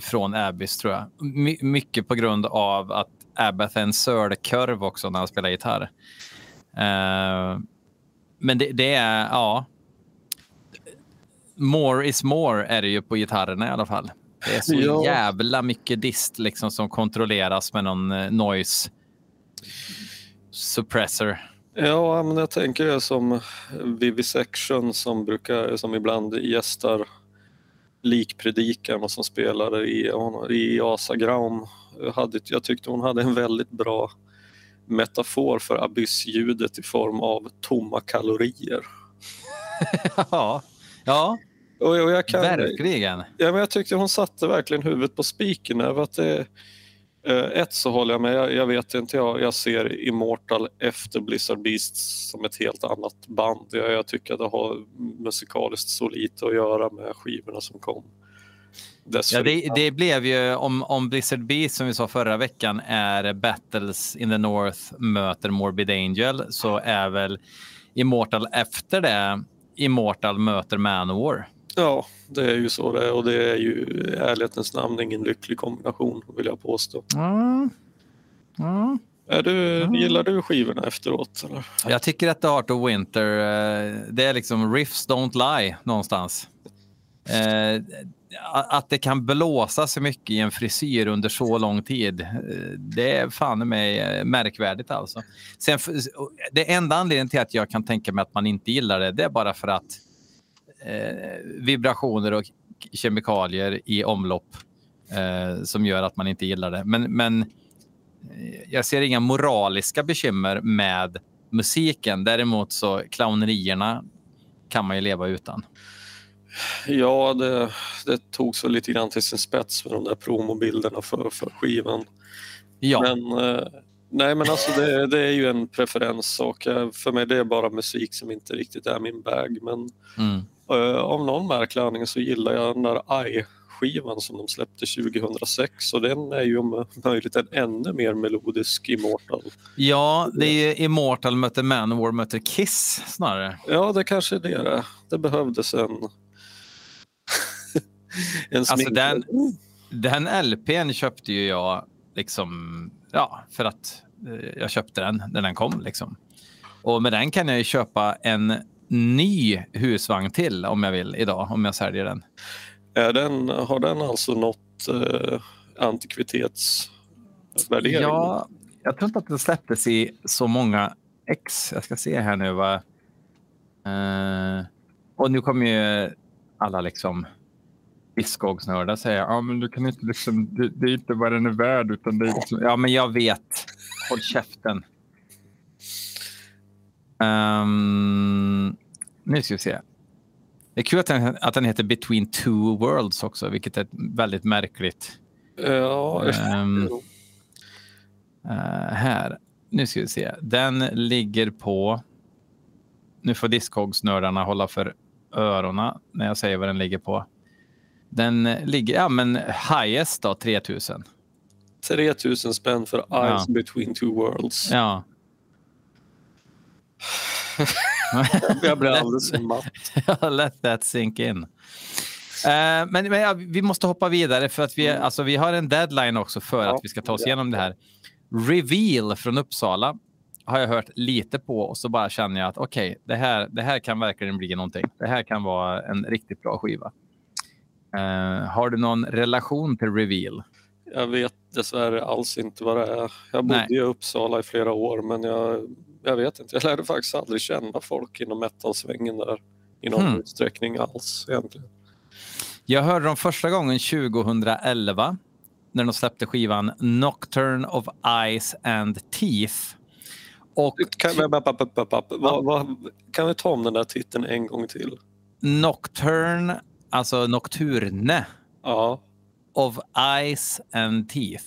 från Abyss tror jag. My, mycket på grund av att Abath är en sölkurv också när han spelar gitarr. Eh, men det, det är, ja. More is more är det ju på gitarrerna i alla fall. Det är så Ja. jävla mycket dist liksom som kontrolleras med någon eh, noise suppressor. Ja, men jag tänker det som Vivisection som brukar, som ibland gästar likpredikan och som spelade i, i Asa Graum. Jag, hade, jag tyckte hon hade en väldigt bra metafor för abyssljudet i form av tomma kalorier. [LAUGHS] ja, ja Och, och jag, kan, verkligen. ja, men jag tyckte hon satte verkligen huvudet på spiken. över att det, ett så håller jag med, jag, jag vet inte, jag, jag ser Immortal efter Blizzard Beasts som ett helt annat band. Jag, jag tycker att det har musikaliskt så lite att göra med skivorna som kom. Ja, det, det blev ju, om, om Blizzard Beast som vi sa förra veckan är Battles in the North möter Morbid Angel så är väl Immortal efter det Immortal möter Manowar. Ja, det är ju så det är och det är ju i ärlighetens namn ingen lycklig kombination vill jag påstå. Mm. Mm. Är du, Mm. Gillar du skivorna efteråt? Eller? Jag tycker att The Heart of Winter, eh, det är liksom riffs don't lie någonstans. Eh, att det kan blåsa så mycket i en frisyr under så lång tid, eh, det är fan mig märkvärdigt alltså. Sen, det enda anledningen till att jag kan tänka mig att man inte gillar det, det är bara för att vibrationer och kemikalier i omlopp eh, som gör att man inte gillar det. Men, men eh, jag ser inga moraliska bekymmer med musiken. Däremot så clownerierna kan man ju leva utan. Ja, det, det togs väl lite grann till sin spets med de där promobilderna för, för skivan. Ja. Men, eh, nej, men alltså det, det är ju en preferenssak. För mig det är bara musik som inte riktigt är min bag. Men Mm. Eh, av någon märklig anledning så gillar jag den där I-skivan som de släppte 2006 och den är ju om möjligt en ännu mer melodisk Immortal. Ja, det är ju Immortal möter Manowar möter Kiss snarare. Ja, det kanske är det det Det behövdes en... [LAUGHS] en Alltså den, den LPn köpte ju jag liksom, ja, för att eh, jag köpte den när den kom. Liksom. Och med den kan jag ju köpa en ny husvagn till om jag vill idag, om jag säljer den. Är den, har den alltså nått eh, antikvitetsvärdering? Ja, jag tror inte att den släpptes i så många ex. Jag ska se här nu vad... Eh, och nu kommer ju alla liksom Discogs-nördar säga ja, men du kan inte liksom, det, det är inte vad den är värd utan det är liksom, ja men jag vet. Håll käften. Um, nu ska vi se. Det är kul att den, att den heter Between Two Worlds också, vilket är väldigt märkligt. Ja, Ehm, Eh, här. Nu ska vi se. Den ligger på... Nu får Discogs-nördarna hålla för öronen när jag säger vad den ligger på. Den ligger, ja men highest då, 3000. 3000 spänn för Ja. Eyes between two worlds. Ja. [LAUGHS] Jag blir alldeles matt. [LAUGHS] Let that sink in. Eh, men men ja, vi måste hoppa vidare för att vi, alltså, vi har en deadline också för Ja. att vi ska ta oss igenom det här. Reveal från Uppsala har jag hört lite på och så bara känner jag att okej, det, här, det här kan verkligen bli någonting. Det här kan vara en riktigt bra skiva. Eh, har du någon relation till Reveal? Jag vet dessvärre alls inte vad det är. Jag bodde Nej. i Uppsala i flera år men jag, jag vet inte. Jag lärde faktiskt aldrig känna folk inom metalsvängen där i någon Hmm. utsträckning alls egentligen. Jag hörde dem första gången 2011 när de släppte skivan Nocturne of Eyes and Teeth. Och Kan, vi-. Vad- vad- kan vi ta om den där titeln en gång till? Nocturne, alltså Nocturne Ja, of Eyes and Teeth.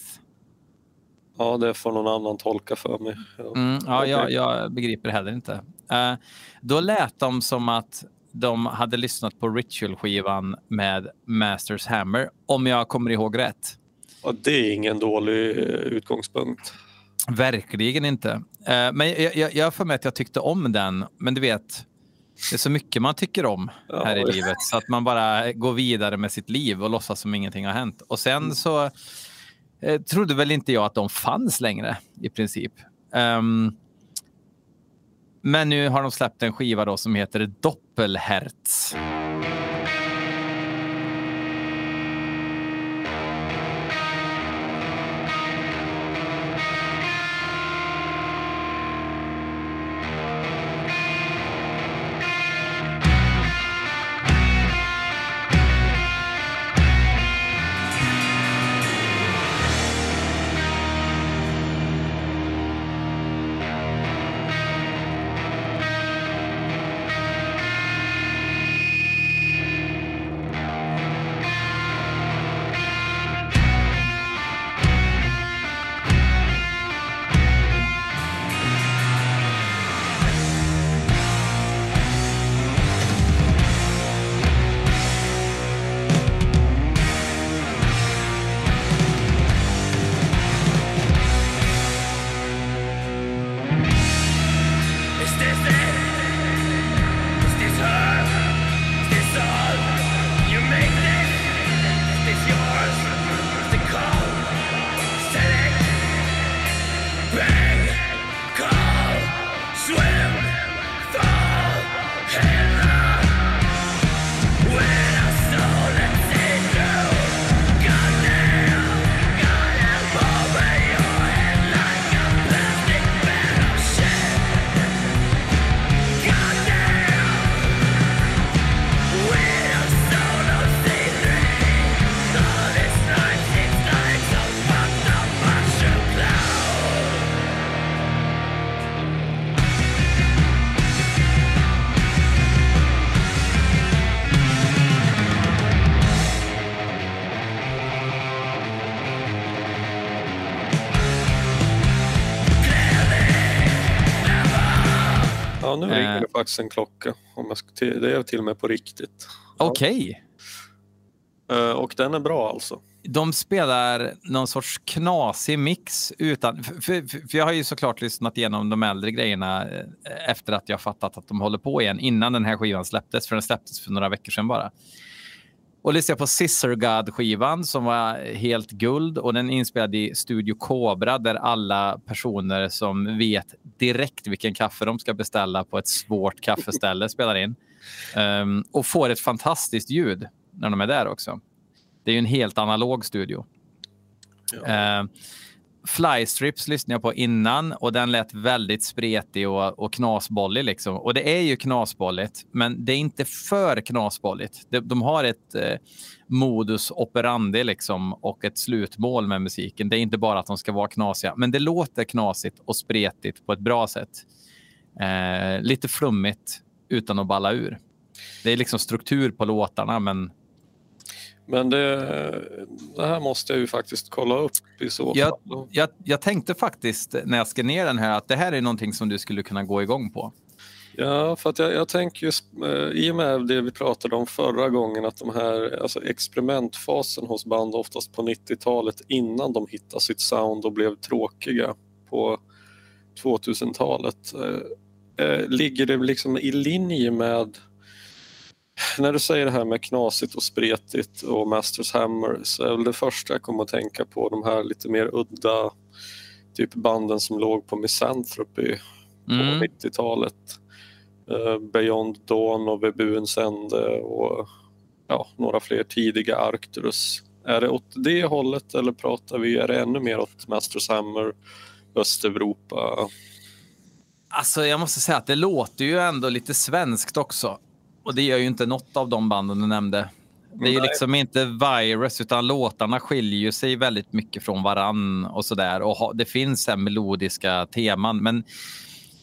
Ja det får någon annan tolka för mig. Ja. Mm, ja, jag, jag begriper heller inte. Eh, då lät de som att de hade lyssnat på Ritual-skivan med Masters Hammer, om jag kommer ihåg rätt. Ja, det är ingen dålig eh, utgångspunkt. Verkligen inte. Eh, men jag, jag, jag för mig att jag tyckte om den, men du vet, det är så mycket man tycker om Ja, här i ja. livet så att man bara går vidare med sitt liv och låtsas som ingenting har hänt. Och sen så eh, trodde väl inte jag att de fanns längre i princip. Um, men nu har de släppt en skiva då som heter Doppelherz. Faktiskt en klocka. Om jag till, det är till och med på riktigt. Okej. Eh, och den är bra alltså. De spelar någon sorts knasig mix utan... För, för, för jag har ju såklart lyssnat igenom de äldre grejerna eh, efter att jag fattat att de håller på igen innan den här skivan släpptes, för den släpptes för några veckor sedan bara. Och lyssnade på Scissor God-skivan som var helt guld och den är inspelad i Studio Cobra där alla personer som vet direkt vilken kaffe de ska beställa på ett svårt kaffeställe [LAUGHS] spelar in. Ehm, och får ett fantastiskt ljud när de är där också. Det är ju en helt analog studio. Ja. Eh, Flystrips lyssnade jag på innan och den lät väldigt spretig och, och knasbollig. Liksom. Och det är ju knasbolligt, men det är inte för knasbolligt. De, de har ett eh, modus operandi liksom, och ett slutmål med musiken. Det är inte bara att de ska vara knasiga, men det låter knasigt och spretigt på ett bra sätt. Eh, lite flummigt utan att balla ur. Det är liksom struktur på låtarna, men men det, det här måste jag ju faktiskt kolla upp i så Jag, fall. jag, jag tänkte faktiskt när jag skrev ner den här att det här är någonting som du skulle kunna gå igång på. Ja, för att jag, jag tänker just eh, i och med det vi pratade om förra gången att de här alltså experimentfasen hos band oftast på 90-talet innan de hittade sitt sound och blev tråkiga på 2000-talet. Eh, eh, ligger det liksom i linje med när du säger det här med knasigt och spretigt och Masters Hammer så är väl det första jag kommer att tänka på de här lite mer udda typ banden som låg på Misanthropy på Mm. 90-talet. Eh, Beyond Dawn och Vid buens ände och ja, några fler tidiga Arcturus. Är det åt det hållet eller pratar vi, är det ännu mer åt Masters Hammer, Östeuropa? Alltså, jag måste säga att det låter ju ändå lite svenskt också. Och det gör ju inte något av de banden du nämnde. Det är ju liksom inte virus, utan låtarna skiljer sig väldigt mycket från varann och sådär. Och ha, det finns så här melodiska teman, men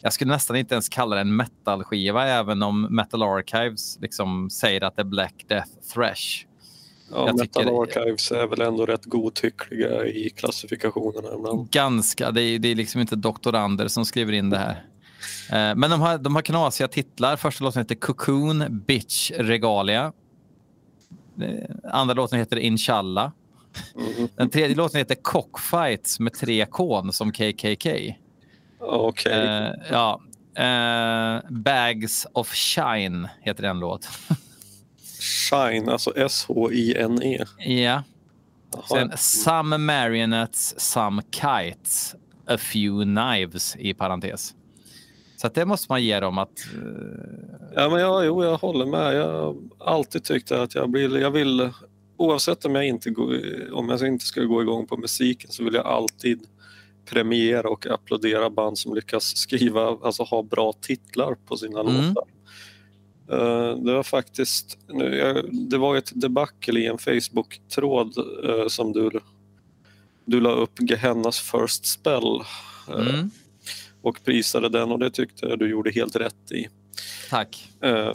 jag skulle nästan inte ens kalla det en metalskiva, även om Metal Archives liksom säger att det är Black Death Thrash. Ja, Jag Metal tycker- Archives är väl ändå rätt godtyckliga i klassifikationerna ibland. Ganska. Det är, det är liksom inte doktorander som skriver in det här. Eh, Men de har, de har knasiga titlar. Första låten heter Cocoon Bitch Regalia. Eh, Andra låten heter Inshallah. Mm. Den tredje låten heter Cockfights med tre K som KKK. Okej, Eh, ja. Bags of Shine heter en låt. Shine, alltså S-H-I-N-E. ja. Sen Some Marionettes, Some Kites, A Few Knives i parentes. Så det måste man ge dem att... eh, Ja, men jag, jo, jag håller med. Jag har alltid tyckt att jag vill, jag vill oavsett om jag, inte går, om jag inte ska gå igång på musiken så vill jag alltid premiera och applådera band som lyckas skriva, alltså ha bra titlar på sina Mm. låtar. Eh, Det var faktiskt, det var ett debacle i en Facebook-tråd eh, som du, du la upp Gehennas First Spell Mm, och prisade den och det tyckte jag du gjorde helt rätt i. tack. Eh,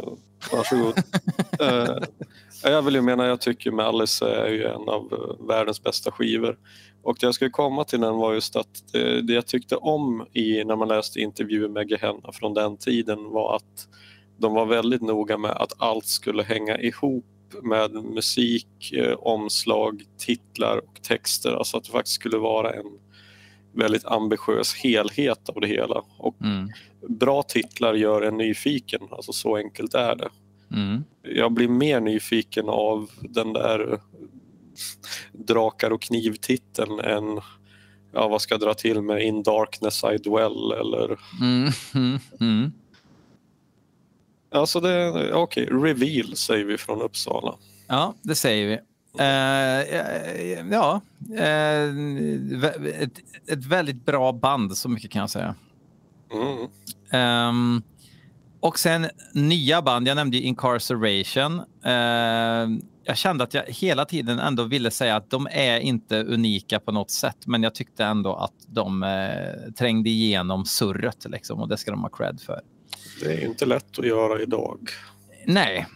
varsågod. [LAUGHS] eh, jag vill ju mena, jag tycker Malice är ju en av eh, världens bästa skivor. Och det jag skulle komma till den var just att det, det jag tyckte om i, när man läste intervjuer med Gehenna från den tiden var att de var väldigt noga med att allt skulle hänga ihop med musik, eh, omslag, titlar och texter. Alltså att det faktiskt skulle vara en väldigt ambitiös helhet av det hela. Och Mm, bra titlar gör en nyfiken, alltså så enkelt är det. mm, Jag blir mer nyfiken av den där drakar och knivtiteln än ja, vad ska jag dra till med In Darkness I Dwell eller mm, mm, mm. alltså det, okej, Reveal säger vi från Uppsala. Ja, det säger vi. Eh, ja, eh, ett, ett väldigt bra band, så mycket kan jag säga. Mm. Ehm, och sen nya band. Jag nämnde ju Incarceration. Ehm, jag kände att jag hela tiden ändå ville säga att de är inte unika på något sätt, men jag tyckte ändå att de eh, trängde igenom surret liksom, och det ska de ha cred för. Det är ju inte lätt att göra idag. Nej.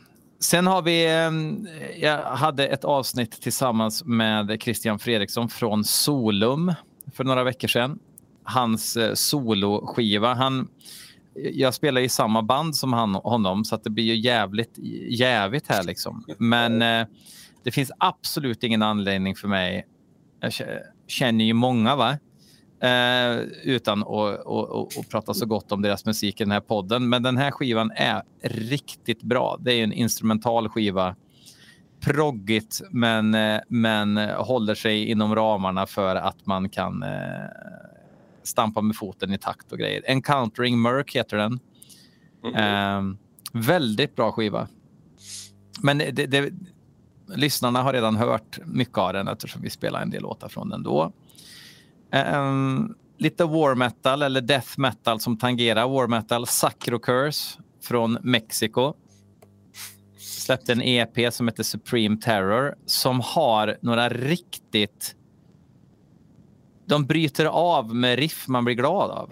Sen har vi, ehm, jag hade ett avsnitt tillsammans med Christian Fredriksson från Solum för några veckor sedan. Hans eh, soloskiva. Han jag spelar i samma band som han, honom så att det blir ju jävligt jävigt här liksom. Men eh, det finns absolut ingen anledning för mig. Jag känner ju många va? Eh, utan att, att, att, att, prata så gott om deras musik i den här podden. Men den här skivan är riktigt bra. Det är en instrumental skiva. Proggigt, men, eh, men håller sig inom ramarna för att man kan eh, stampa med foten i takt och grejer. Encountering Murk heter den. Mm. Eh, väldigt bra skiva. Men det, det, lyssnarna har redan hört mycket av den eftersom vi spelar en del låtar från den då. Um, lite war metal eller death metal som tangerar war metal. Sacro Curse från Mexiko. Släppte en EP som heter Supreme Terror som har några riktigt... De bryter av med riff man blir glad av.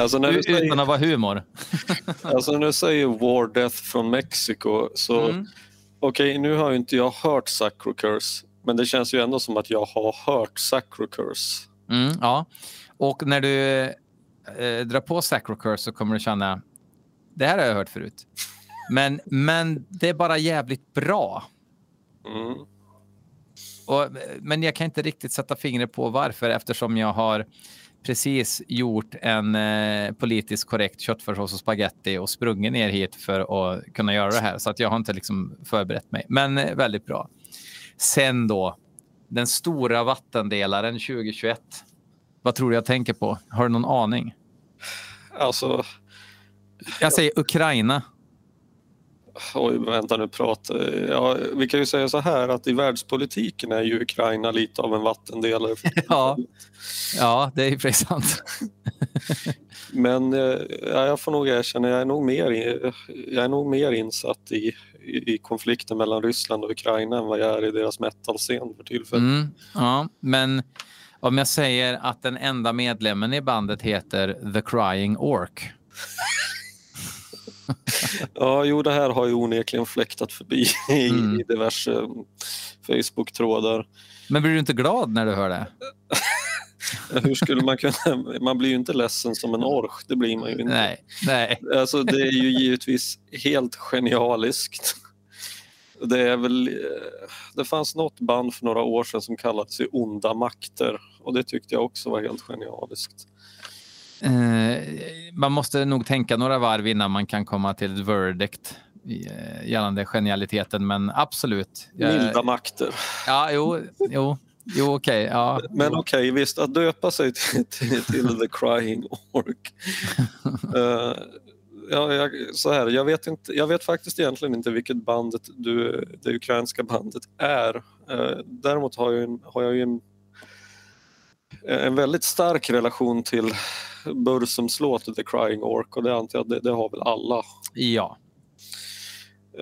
Alltså när du säger, Utan att vara humor. [LAUGHS] alltså när du säger War Death från Mexiko så mm. okej, okay, nu har ju inte jag hört Sacro Curse, men det känns ju ändå som att jag har hört Sacro Curse. Mm, ja, och när du eh, drar på Sacro Curse så kommer du känna det här har jag hört förut. Men, men det är bara jävligt bra. Mm. Och, men jag kan inte riktigt sätta fingret på varför eftersom jag har precis gjort en eh, politiskt korrekt köttfärssås och spaghetti och sprungit ner hit för att kunna göra det här. Så att jag har inte liksom förberett mig. Men eh, väldigt bra. Sen då, den stora vattendelaren 2021. Vad tror du jag tänker på? Har du någon aning? Alltså... Jag säger Ukraina. Oj, vänta nu, prata. Ja, vi kan ju säga så här att i världspolitiken är ju Ukraina lite av en vattendelare. [LAUGHS] ja. ja, det är ju sant. [LAUGHS] Men eh, ja, jag får nog erkänna, jag är nog mer, jag är nog mer insatt i, i, konflikten mellan Ryssland och Ukraina än vad jag är i deras metal-scen för tillfället. Mm, ja, men om jag säger att den enda medlemmen i bandet heter The Crying Ork [LAUGHS] ja, jo, det här har ju onekligen fläktat förbi i, mm. i diverse Facebook-trådar. Men blir du inte glad när du hör det? [LAUGHS] Hur skulle man kunna... Man blir ju inte ledsen som en orch, det blir man ju inte. Nej, nej. Alltså, det är ju givetvis helt genialiskt. Det, är väl, det fanns något band för några år sedan som kallade sig Onda makter och det tyckte jag också var helt genialiskt. Eh, man måste nog tänka några varv innan man kan komma till ett verdict eh, gällande genialiteten, men absolut. Milda makter. Ja, jo, jo, jo okej. Okay, ja, men okej, okay, visst, att döpa sig till, till, till The Crying Ork. uh, [LAUGHS] ja, jag, så här, jag, vet inte, jag vet faktiskt egentligen inte vilket bandet du, det ukrainska bandet är. Uh, däremot har jag, en, har jag en, en väldigt stark relation till Bursums låt The Crying Ork och det antar jag det, det har väl alla. Ja.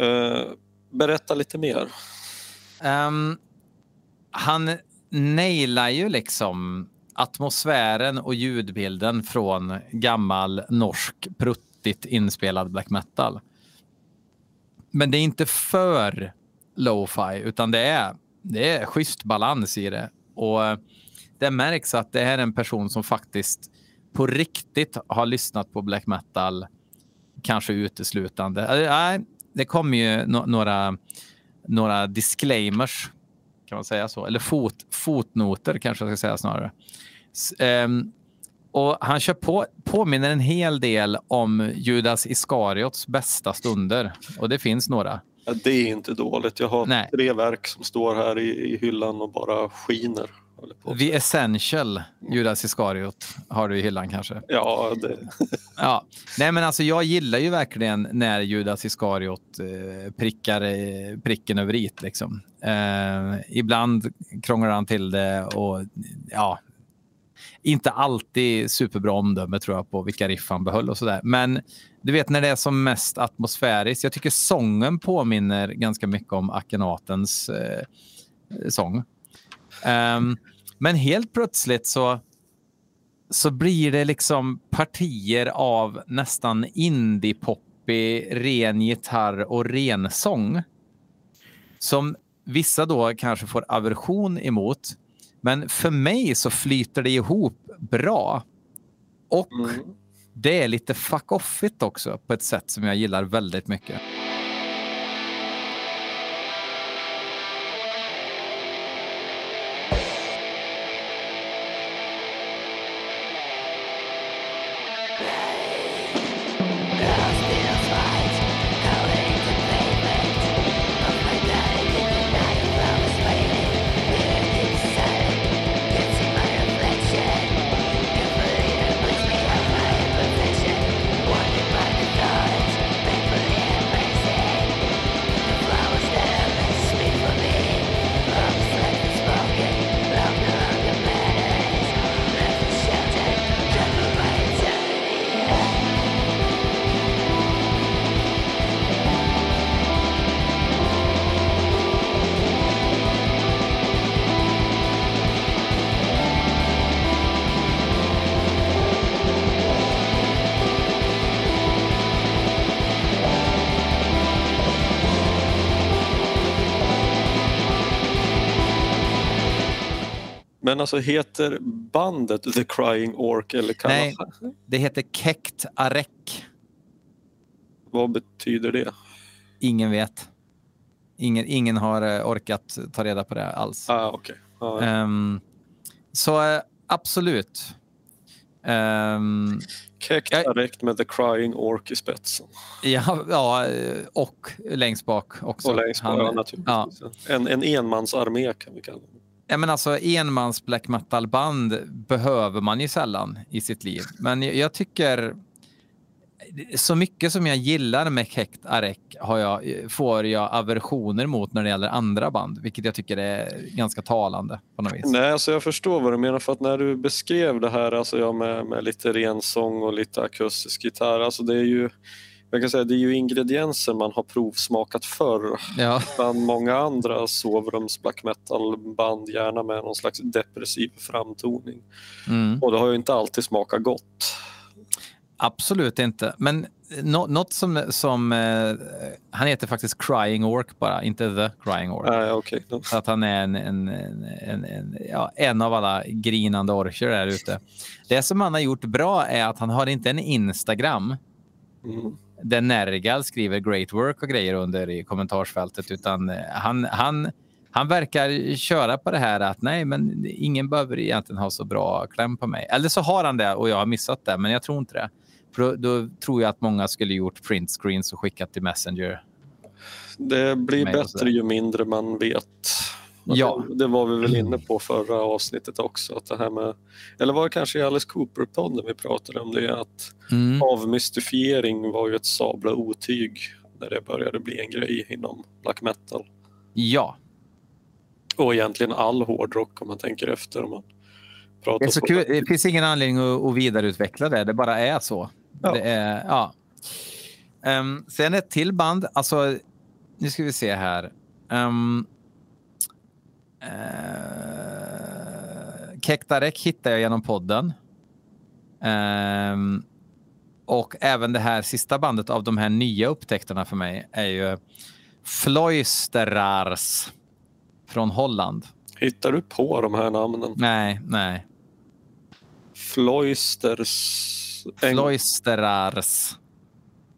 Uh, berätta lite mer. Um, han nailar ju liksom atmosfären och ljudbilden från gammal norsk pruttigt inspelad black metal. Men det är inte för lo-fi utan det är, det är schysst balans i det. Och det märks att det är en person som faktiskt på riktigt har lyssnat på black metal kanske uteslutande. Nej, det kommer ju no några, några disclaimers, kan man säga så? Eller fot, fotnoter kanske jag ska säga snarare. Um, och han kör på, påminner en hel del om Judas Iskariots bästa stunder. Och det finns några. Ja, det är inte dåligt. Jag har Nej. tre verk som står här i, i hyllan och bara skiner. The Essential, Judas Iskariot, har du i hyllan kanske? Ja, det... [LAUGHS] ja. Nej, men alltså jag gillar ju verkligen när Judas Iskariot eh, prickar eh, pricken över it. Liksom. Eh, ibland krånglar han till det och ja, inte alltid superbra omdöme tror jag på vilka riff han behöll och sådär. Men du vet när det är som mest atmosfäriskt. Jag tycker sången påminner ganska mycket om Akenatens eh, sång. Um, men helt plötsligt så, så blir det liksom partier av nästan indie-poppig, ren gitarr och ren sång. Som vissa då kanske får aversion emot. Men för mig så flyter det ihop bra. Och mm. det är lite fuck offigt också på ett sätt som jag gillar väldigt mycket. Men alltså heter bandet The Crying Orc eller kallas Nej, det heter Kekt Arek. Vad betyder det? Ingen vet. Ingen, ingen har eh, orkat ta reda på det alls. Ah, okay. ah, ja. um, så uh, absolut. Um, Kekt Arek med The Crying Orc i spetsen. Ja, ja och längst bak också. Och längst bak, Han, ja, naturligtvis. Ja. En, en enmansarmé kan vi kalla det. Ja, men alltså, enmans black metal-band behöver man ju sällan i sitt liv. Men jag, jag tycker... Så mycket som jag gillar med Kekt Arek har jag, får jag aversioner mot när det gäller andra band, vilket jag tycker är ganska talande på något vis. Nej, alltså jag förstår vad du menar för att när du beskrev det här alltså jag med, med lite ren sång och lite akustisk gitarr, alltså det är ju jag kan säga det är ju ingredienser man har provsmakat förr. Ja. Bland många andra sovrums black metal-band, gärna med någon slags depressiv framtoning. Mm. Och det har ju inte alltid smakat gott. Absolut inte. Men något som... som eh, han heter faktiskt Crying Ork bara, inte The Crying Ork. Ah, okay. Så att han är en, en, en, en, ja, en av alla grinande orcher där ute. Det som han har gjort bra är att han har inte en Instagram. Mm där Nergal skriver great work och grejer under i kommentarsfältet, utan eh, han, han, han verkar köra på det här att nej, men ingen behöver egentligen ha så bra kläm på mig. Eller så har han det och jag har missat det, men jag tror inte det. För då, då tror jag att många skulle gjort print screens och skickat till Messenger. Det blir bättre ju mindre man vet. Ja. Det, det, var vi väl inne på förra avsnittet också. Att det här med, eller var det kanske i Alice Cooper-podden vi pratade om det? Att mm. avmystifiering var ju ett sabla otyg när det började bli en grej inom black metal. Ja. Och egentligen all hårdrock om man tänker efter. Om man pratar det, är så kul. det finns ingen anledning att, att vidareutveckla det, det bara är så. Ja. Är, ja. Um, sen ett till band, alltså nu ska vi se här. Um, Eh, Kektarek hittar jag genom podden. Eh, och även det här sista bandet av de här nya upptäckterna för mig är ju Floisterars från Holland. Hittar du på de här namnen? Nej, nej. Floisters. Floisterars.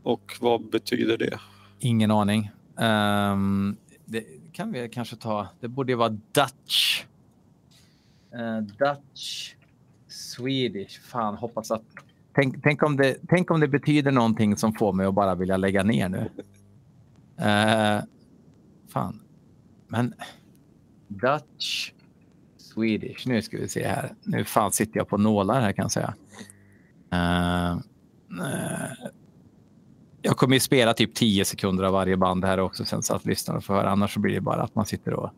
Och vad betyder det? Ingen aning. Ehm, det kan vi kanske ta. Det borde vara Dutch. Eh, Dutch. Swedish. Fan, hoppas att... Tänk, tänk, om det, tänk om det betyder någonting som får mig att bara vilja lägga ner nu. Eh, fan. Men Dutch. Swedish. Nu ska vi se här. Nu fan sitter jag på nålar här kan jag säga. Eh, eh, jag kommer ju spela typ 10 sekunder av varje band här också sen så att lyssnarna får höra. Annars så blir det bara att man sitter och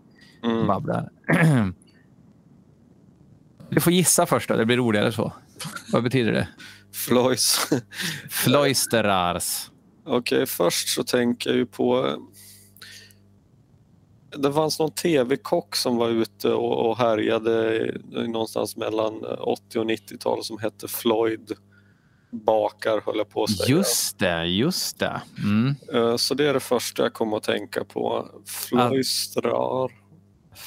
Mm. babblar. Du får gissa först då, det blir roligare så. Vad betyder det? Flois. Floisterars. Okej, först så tänker jag ju på... Det fanns någon tv-kock som var ute och, och härjade någonstans mellan 80 och 90-tal som hette Floyd Bakar, höll jag på att säga. Just det, just det. Mm. Eh, Så det är det första jag kommer att tänka på. Floistrar.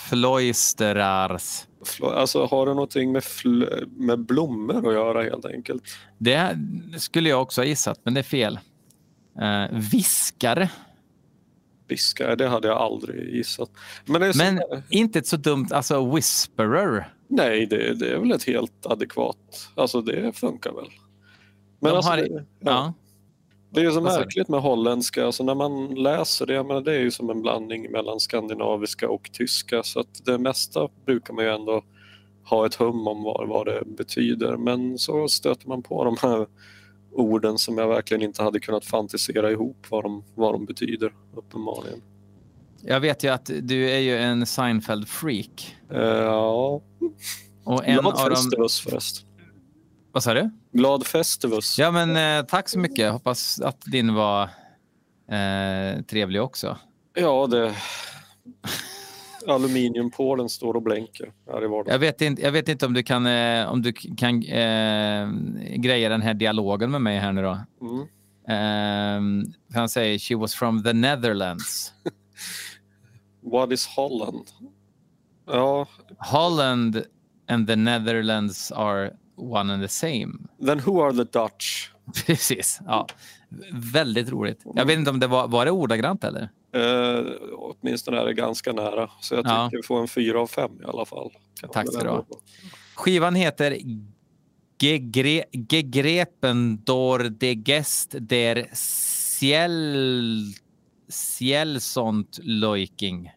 Floisterars. Flo- Alltså har det någonting med, med blommor att göra helt enkelt? Det skulle jag också ha gissat, men det är fel. Uh, viskare. Viska, det hade jag aldrig gissat. Men, Men inte ett så dumt, alltså whisperer. Nej, det, det är väl ett helt adekvat... Alltså det funkar väl. Men De alltså, har- det, ja. Det är ju så märkligt med holländska. Alltså när man läser det, jag menar, det är ju som en blandning mellan skandinaviska och tyska. Så att det mesta brukar man ju ändå ha ett hum om vad, vad det betyder. Men så stöter man på de här orden som jag verkligen inte hade kunnat fantisera ihop vad de, vad de betyder, uppenbarligen. Jag vet ju att du är ju en Seinfeld-freak. Eh, ja, Och en glad av dem... Förresten. Vad sa du? Glad Festivus. Ja, men eh, tack så mycket. Hoppas att din var eh, trevlig också. Ja, det... Aluminiumpålen står och blänker här i vardagen. Jag vet inte, jag vet inte om du kan, eh, om du kan eh, greja den här dialogen med mig här nu då. Mm. Eh, han säger she was from the Netherlands. [LAUGHS] What is Holland? Ja, Holland and the Netherlands are one and the same. then who are the Dutch? [LAUGHS] Precis. Ja. Väldigt roligt. Jag vet inte om det var, var det ordagrant eller? Eh, åtminstone är det ganska nära, så jag Ja. tycker vi får en fyra av fem i alla fall. Kan Tack ska du ha. Skivan heter Gegre Gegrepen door de Gest der Ciel Cielsont Leuking.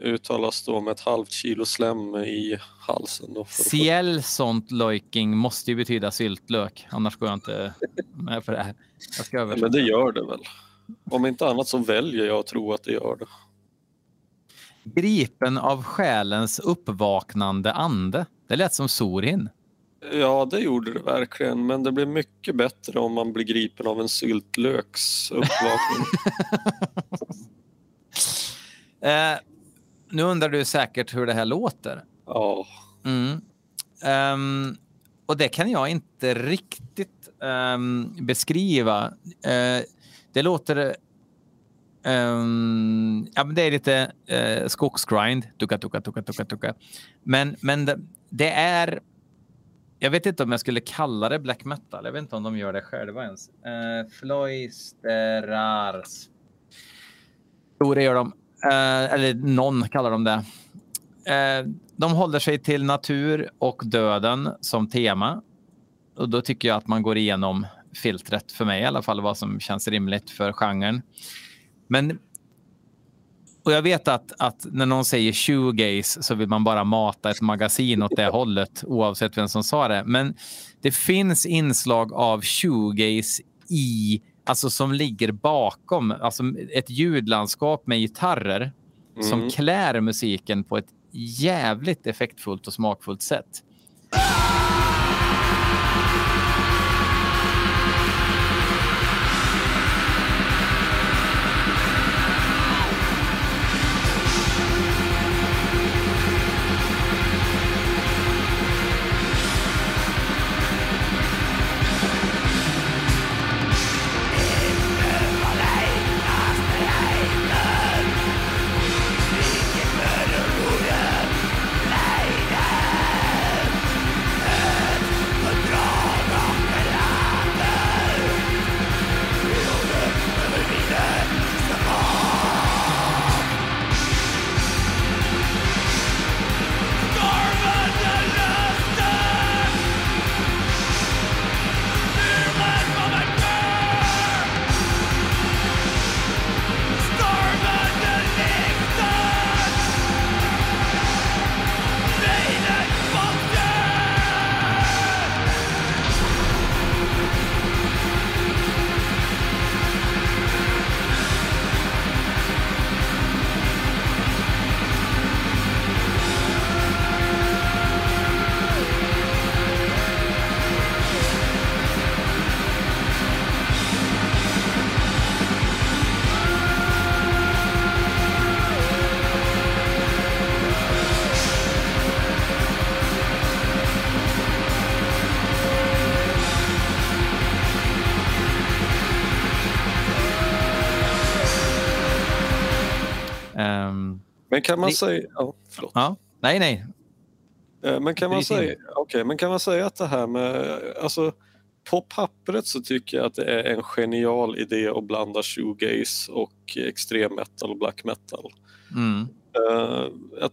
Uttalas då med ett halvt kilo slem i halsen. Då Cielsont Leuking måste ju betyda syltlök. Annars går jag inte med på det här. Men det gör det väl. Om inte annat så väljer jag att tro att det gör det. Gripen av själens uppvaknande ande. Det lät som Sorin. Ja, det gjorde det verkligen. Men det blir mycket bättre om man blir gripen av en syltlöks uppvakning. [LAUGHS] Eh, nu undrar du säkert hur det här låter. ja, Mm. Ehm, och det kan jag inte riktigt ehm, beskriva. Eh, det låter... ehm, ja, men det är lite uh, skogsgrind. Tuka, tuka, tuka, tuka, tuka. Men, men det, det är... Jag vet inte om jag skulle kalla det black metal. Jag vet inte om de gör det själva ens. Uh, Floisterars. Jo, det gör de. Eh, eller någon kallar de det. Eh, de håller sig till natur och döden som tema. Och då tycker jag att man går igenom filtret, för mig i alla fall, vad som känns rimligt för genren. Men och jag vet att, att när någon säger shoegaze så vill man bara mata ett magasin åt det [LAUGHS] hållet oavsett vem som sa det. Men det finns inslag av shoegaze i, alltså som ligger bakom, alltså ett ljudlandskap med gitarrer som Mm. klär musiken på ett jävligt effektfullt och smakfullt sätt. Ehm, Men kan man Det- säga... Ja, förlåt. ja. Nej, nej. Eh, Men kan, man säga, okej, men kan man säga att det här med... Alltså, på pappret så tycker jag att det är en genial idé att blanda shoegaze och extrem metal och black metal. Mm. Eh, jag,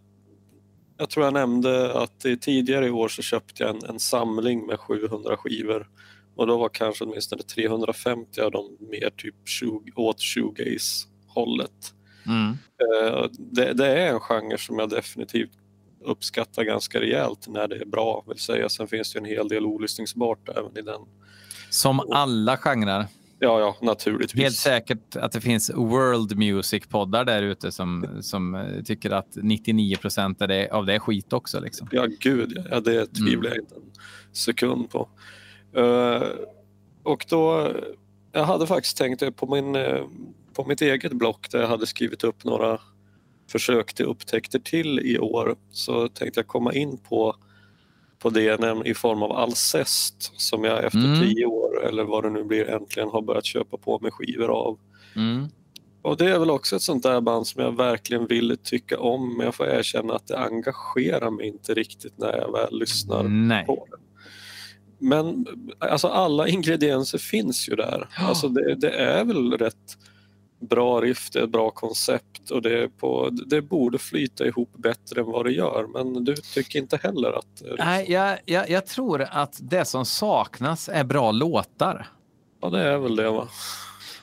jag tror jag nämnde att i, tidigare i år så köpte jag en, en samling med 700 skivor och då var kanske åtminstone 350 av dem mer typ shoe, åt shoegaze-hållet. Mm. Eh, det, det är en genre som jag definitivt uppskattar ganska rejält när det är bra. Vill säga. Sen finns det en hel del olyssningsbart även i den. Som alla genrer. Ja, ja, naturligtvis. Helt säkert att det finns world music-poddar där ute som, som eh, tycker att 99 procent av det, är skit också. Liksom. Ja, gud, ja, det tvivlar jag inte en sekund på. Eh, och då, jag hade faktiskt tänkt på, min, på mitt eget block där jag hade skrivit upp några försök till upptäckter till i år så tänkte jag komma in på, på det i form av Alcest som jag efter Mm. tio år eller vad det nu blir äntligen har börjat köpa på mig skivor av. Mm. Och det är väl också ett sånt där band som jag verkligen vill tycka om men jag får erkänna att det engagerar mig inte riktigt när jag väl lyssnar Nej. på det. Men alltså alla ingredienser finns ju där. Ja. Alltså det, det är väl rätt bra riff, det är ett bra koncept och det, på, det borde flyta ihop bättre än vad det gör. Men du tycker inte heller att... Nej, jag, jag, jag tror att det som saknas är bra låtar. Ja, det är väl det va?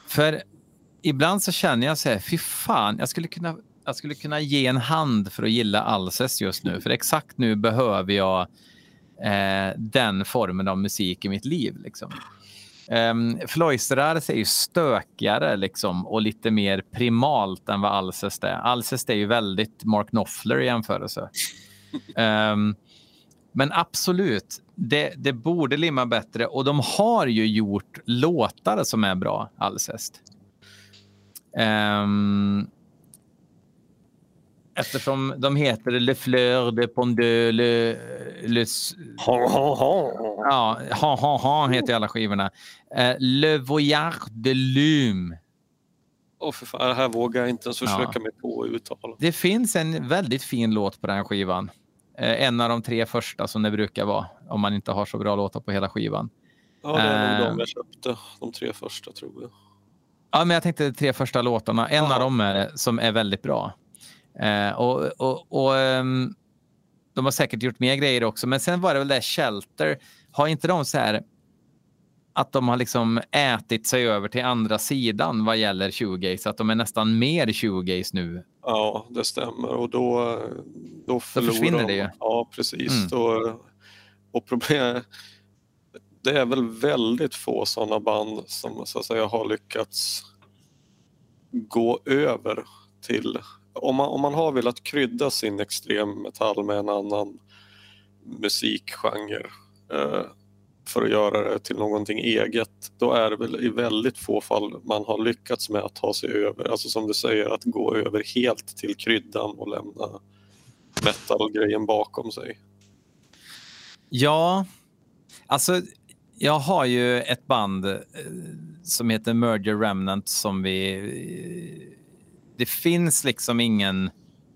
För ibland så känner jag så här, fy fan, jag skulle kunna, jag skulle kunna ge en hand för att gilla Alcest just nu. För exakt nu behöver jag eh, den formen av musik i mitt liv. Liksom. Um, Floisterars är ju stökigare liksom, och lite mer primalt än vad Alcest är. Alcest är ju väldigt Mark Knopfler i jämförelse. [LAUGHS] Ehm, men absolut, det, det borde limma bättre och de har ju gjort låtar som är bra, Alcest. Ehm, eftersom de heter Le Fleur de Pondeux, Le, Le, Ha, ha, ha. ja, ha, ha, ha heter alla skivorna. Eh, Le Voyage de Lume. Åh, för fan, det här vågar jag inte ens Ja. försöka mig på att uttala. Det finns en väldigt fin låt på den här skivan. Eh, en av de tre första som det brukar vara, om man inte har så bra låtar på hela skivan. Ja, det är nog Eh. de jag köpte. De tre första tror jag. Ja, men jag tänkte de tre första låtarna. En Jaha. av dem är, som är väldigt bra. Eh, och, och, och, ehm, de har säkert gjort mer grejer också. Men sen var det väl det Shelter. Har inte de så här att de har liksom ätit sig över till andra sidan vad gäller shoegaze? Att de är nästan mer shoegaze nu. Ja, det stämmer. Och då, då, förlorar försvinner de. det ju. Ja, precis. Mm. Då, och problem, det är väl väldigt få sådana band som så att säga, har lyckats gå över till... Om man, om man har velat krydda sin extremmetall med en annan musikgenre eh, för att göra det till någonting eget, då är det väl i väldigt få fall man har lyckats med att ta sig över, alltså som du säger, att gå över helt till kryddan och lämna metal-grejen bakom sig. Ja, alltså jag har ju ett band eh, som heter Merger Remnant som vi... Eh, det finns liksom ingen,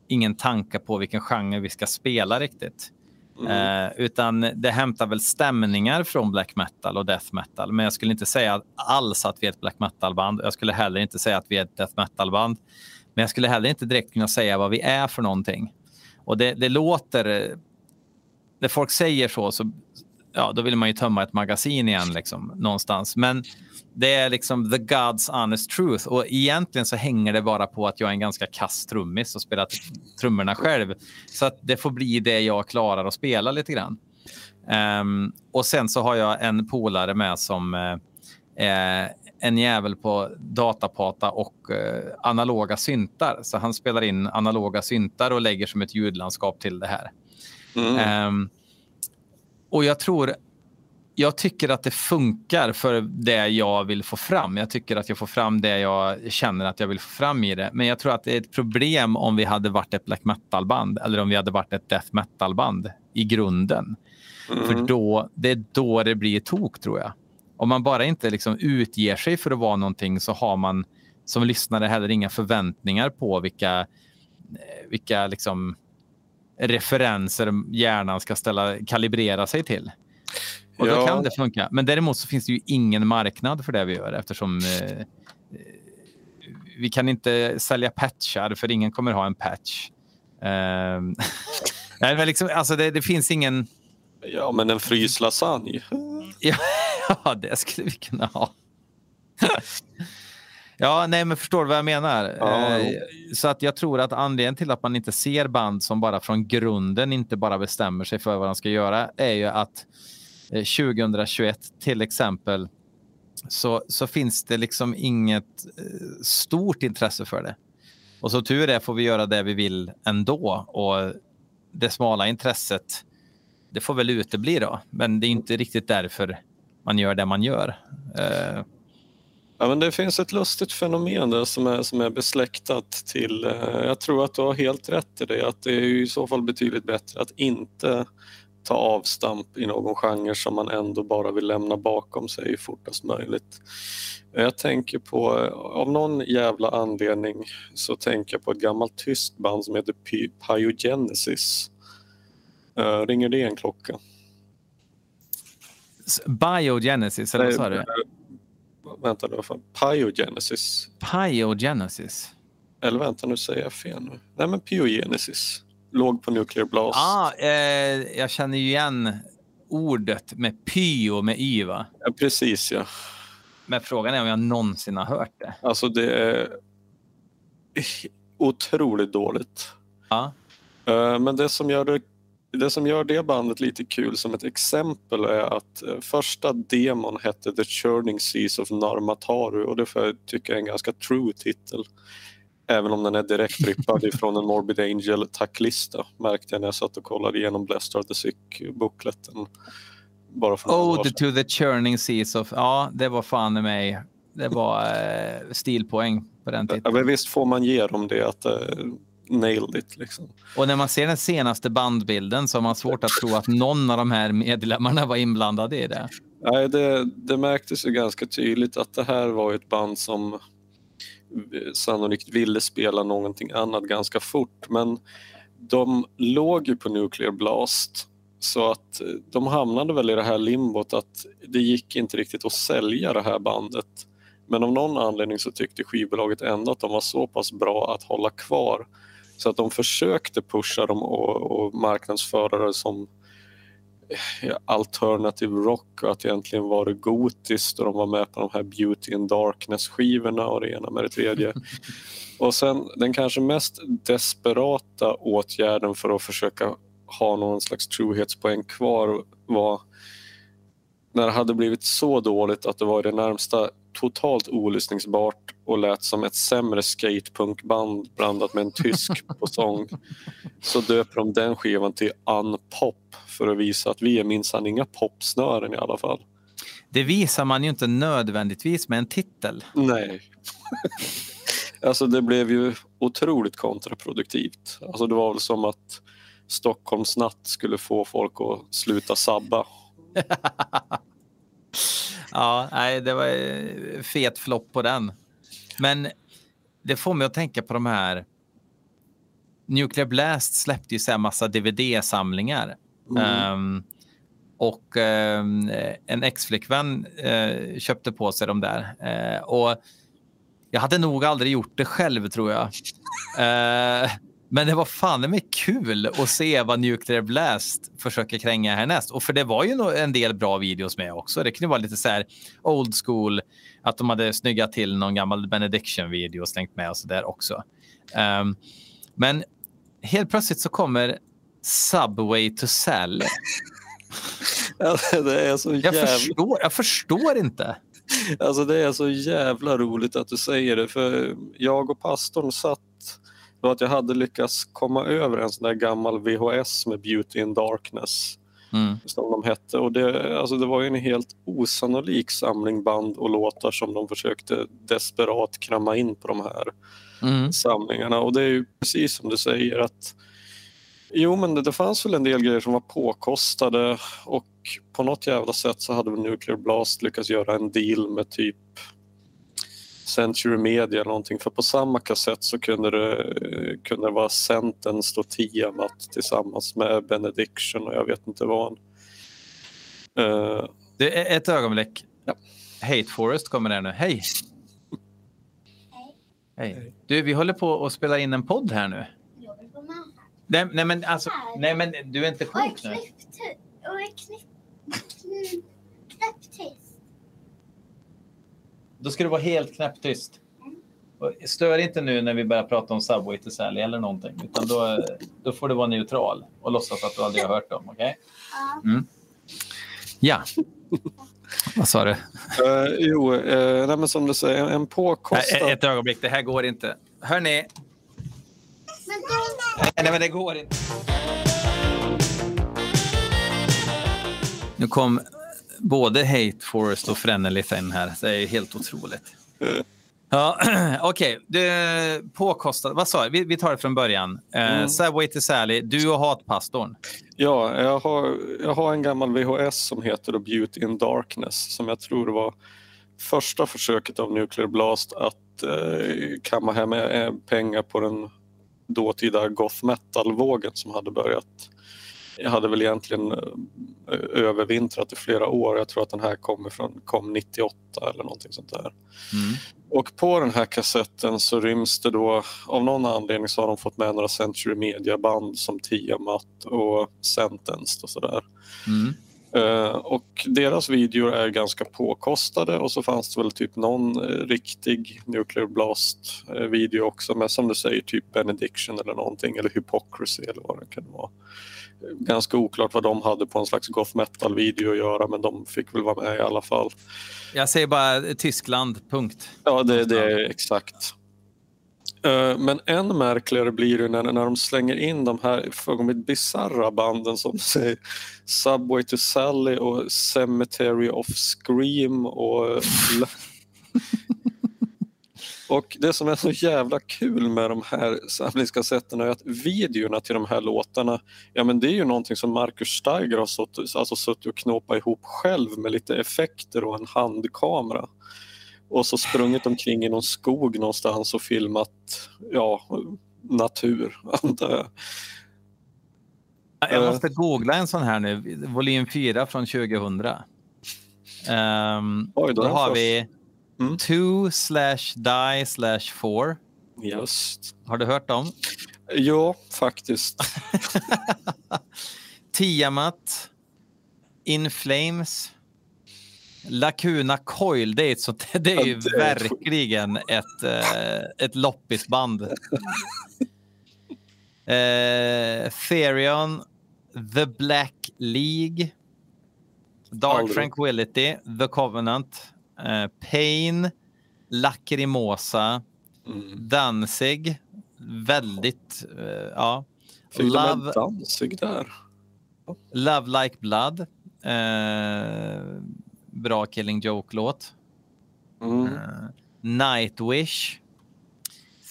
ingen tanke på vilken genre vi ska spela riktigt. Mm. Eh, utan det hämtar väl stämningar från black metal och death metal. Men jag skulle inte säga alls att vi är ett black metal-band. Jag skulle heller inte säga att vi är ett death metal-band. Men jag skulle heller inte direkt kunna säga vad vi är för någonting. Och det, det låter... eh, När folk säger så, så ja, då vill man ju tömma ett magasin igen liksom, någonstans. Men det är liksom the God's honest truth. Och egentligen så hänger det bara på att jag är en ganska kass trummis och spelar t- trummorna själv. Så att det får bli det jag klarar att spela lite grann. Ehm, och sen så har jag en polare med som eh, är en jävel på datapata och eh, analoga syntar. Så han spelar in analoga syntar och lägger som ett ljudlandskap till det här. Mm. Ehm, och jag tror, jag tycker att det funkar för det jag vill få fram. Jag tycker att jag får fram det jag känner att jag vill få fram i det. Men jag tror att det är ett problem om vi hade varit ett black metal-band eller om vi hade varit ett death metal-band i grunden. För Mm. då, det är då det blir tok, tror jag. Om man bara inte liksom utger sig för att vara någonting så har man som lyssnare heller inga förväntningar på vilka vilka liksom referenser hjärnan ska ställa, kalibrera sig till. Och då Ja. kan det funka. Men däremot så finns det ju ingen marknad för det vi gör eftersom eh, eh, vi kan inte sälja patchar för ingen kommer ha en patch. [LAUGHS] Eh, liksom, alltså det, det finns ingen... Ja, men en fryslasagne. [LAUGHS] Ja, det skulle vi kunna ha. Ja, nej, men förstår du vad jag menar? Ja, Eh, så att jag tror att anledningen till att man inte ser band som bara från grunden inte bara bestämmer sig för vad de ska göra är ju att eh, 2021 till exempel så, så finns det liksom inget eh, stort intresse för det. Och så tur är får vi göra det vi vill ändå och det smala intresset det får väl utebli då, men det är inte riktigt därför man gör det man gör. Ja, men det finns ett lustigt fenomen där som är, som är besläktat till... Eh, jag tror att du har helt rätt i det, att det är i så fall betydligt bättre att inte ta avstamp i någon genre som man ändå bara vill lämna bakom sig fortast möjligt. Jag tänker på, eh, av någon jävla anledning så tänker jag på ett gammalt tyskt band som heter Py- Pyogenesis. Eh, ringer det en klocka? Biogenesis, eller vad sa du? Vänta nu, vad fan? Pyogenesis. Pyogenesis. Eller vänta, nu säger jag fel nu. Nej, men Pyogenesis. Låg på Nuclear Blast. Ah, eh, jag känner ju igen ordet med pyo med y, va? Ja, precis, ja. Men frågan är om jag någonsin har hört det. Alltså det är otroligt dåligt. Ja. Eh, Men det som, gör det, det som gör det bandet lite kul som ett exempel är att eh, första demon hette The Churning Seas of Narmataru och det får jag tycka är en ganska true titel. Även om den är direkt rippad [LAUGHS] ifrån en Morbid Angel tacklista märkte jag när jag satt och kollade igenom Blessed of the Sick-bookleten. Bara för Ode sedan. to the churning seas of... Ja, det var fan i mig. Det var eh, stilpoäng på den Ja, titeln. men visst får man ge dem det att uh, nailed it liksom. Och när man ser den senaste bandbilden så har man svårt att tro att någon av de här medlemmarna var inblandade i det. Nej, det, det märktes ju ganska tydligt att det här var ett band som eh, sannolikt ville spela någonting annat ganska fort men de låg ju på Nuclear Blast så att eh, de hamnade väl i det här limbot att det gick inte riktigt att sälja det här bandet. Men av någon anledning så tyckte skivbolaget ändå att de var så pass bra att hålla kvar så att de försökte pusha dem och, och marknadsföra det som ja, alternative rock och att egentligen var det gotiskt och de var med på de här Beauty and Darkness-skivorna och det ena med det tredje. [LAUGHS] och sen den kanske mest desperata åtgärden för att försöka ha någon slags trohetspoäng kvar var när det hade blivit så dåligt att det var i det närmsta totalt olyssningsbart och lät som ett sämre skatepunkband blandat med en tysk [LAUGHS] på sång så döper de den skivan till Unpop för att visa att vi är minsann inga popsnören i alla fall. Det visar man ju inte nödvändigtvis med en titel. Nej. [LAUGHS] alltså det blev ju otroligt kontraproduktivt. Alltså det var väl som att Stockholmsnatt skulle få folk att sluta sabba. [LAUGHS] Ja, nej, det var eh, fet flopp på den. Men det får mig att tänka på de här... Nuclear Blast släppte ju så här massa DVD-samlingar. Ehm, och ehm, en ex-flickvän eh, köpte på sig de där. Eh, och jag hade nog aldrig gjort det själv, tror jag. [LAUGHS] Eh, men det var fan med kul att se vad Nuclear Blast försöker kränga härnäst. Och för det var ju en del bra videos med också. Det kunde vara lite så här old school, att de hade snyggat till någon gammal Benediction-video och slängt med och så där också. Ehm, men helt plötsligt så kommer Subway to sell. [LAUGHS] Alltså, det är så Jag jävla... förstår, jag förstår inte. Alltså det är så jävla roligt att du säger det för jag och pastorn satt då att jag hade lyckats komma över en sån där gammal VHS med Beauty in Darkness Mm. som de hette och det, alltså det var ju en helt osannolik samling band och låtar som de försökte desperat kramma in på de här Mm. samlingarna och det är ju precis som du säger att Jo men det, det fanns väl en del grejer som var påkostade och på något jävla sätt så hade Nuclear Blast lyckats göra en deal med typ Century Media eller någonting för på samma kassett så kunde det, kunde det vara Sentence och Tiamat tillsammans med Benediction och jag vet inte vad. Uh, det är ett ögonblick. Ja. Hate Forest kommer där nu. Hej! Hej. Du, vi håller på att spela in en podd här nu. Jag. Nej, nej, men alltså, nej, men du är inte sjuk nu. och [LAUGHS] knäpptyst. Då ska du vara helt knäpptyst. Stör inte nu när vi börjar prata om Subway till Sally eller någonting. Utan då, då får du vara neutral och låtsas att du aldrig har hört dem. Okej? Ja. Ja. [LAUGHS] Vad sa du? uh, jo, uh, nej, men som du säger, en Nej, påkostad... ett ögonblick, det här går inte. Hörni, nej, nej men det går inte. Nu kom både Hate Forest och Frenelith in här. Det är helt otroligt. Ja, [CLEARS THROAT] Okej, okay. påkostad. Vad sa jag? Vi, vi tar det från början. Mm. Uh, Subway till Sally, du och hatpastorn. Ja, jag har, jag har en gammal VHS som heter Beauty in Darkness som jag tror var första försöket av Nuclear Blast att eh, kamma hem eh, pengar på den dåtida goth metal-vågen som hade börjat. Jag hade väl egentligen eh, övervintrat i flera år. Jag tror att den här kommer från, kom 98 eller någonting sånt där. Mm. Och på den här kassetten så ryms det då, av någon anledning så har de fått med några Century Media-band som Tiamat och Sentence och sådär. Mm. Uh, och deras videor är ganska påkostade och så fanns det väl typ någon uh, riktig Nuclear Blast-video också med som du säger typ Benediction eller någonting eller Hypocrisy eller vad det kan vara. Ganska oklart vad de hade på en slags goth metal-video att göra men de fick väl vara med i alla fall. Jag säger bara Tyskland, punkt. Ja, det, det är exakt. Uh, Men än märkligare blir det när, när de slänger in de här fullkomligt bisarra banden som [LAUGHS] säger Subway to Sally och Cemetery of Scream och [LAUGHS] Och det som är så jävla kul med de här samlingskassetterna är att videorna till de här låtarna, ja men det är ju någonting som Marcus Steiger har suttit, alltså suttit och knåpat ihop själv med lite effekter och en handkamera. Och så sprungit omkring i någon skog någonstans och filmat, ja, natur antar jag. Jag måste googla en sån här nu, volym 4 från 2000. Um, Oj, då då har vi Mm. 2 slash die slash 4. Just. Har du hört dem? Ja, faktiskt. [LAUGHS] Tiamat, In Flames, Lacuna Coil. Det är, ett sånt, [LAUGHS] det är ju Ja, det är- verkligen ett, eh, ett loppisband. [LAUGHS] eh, Therion, The Black League, Dark Aldrig. Tranquility, The Covenant, Pain, Lacrimosa, Mm. Danzig. Väldigt, eh, ja. Fick de Love, en dansig där? Love Like Blood. Eh, bra Killing Joke-låt. Mm. Eh, Nightwish.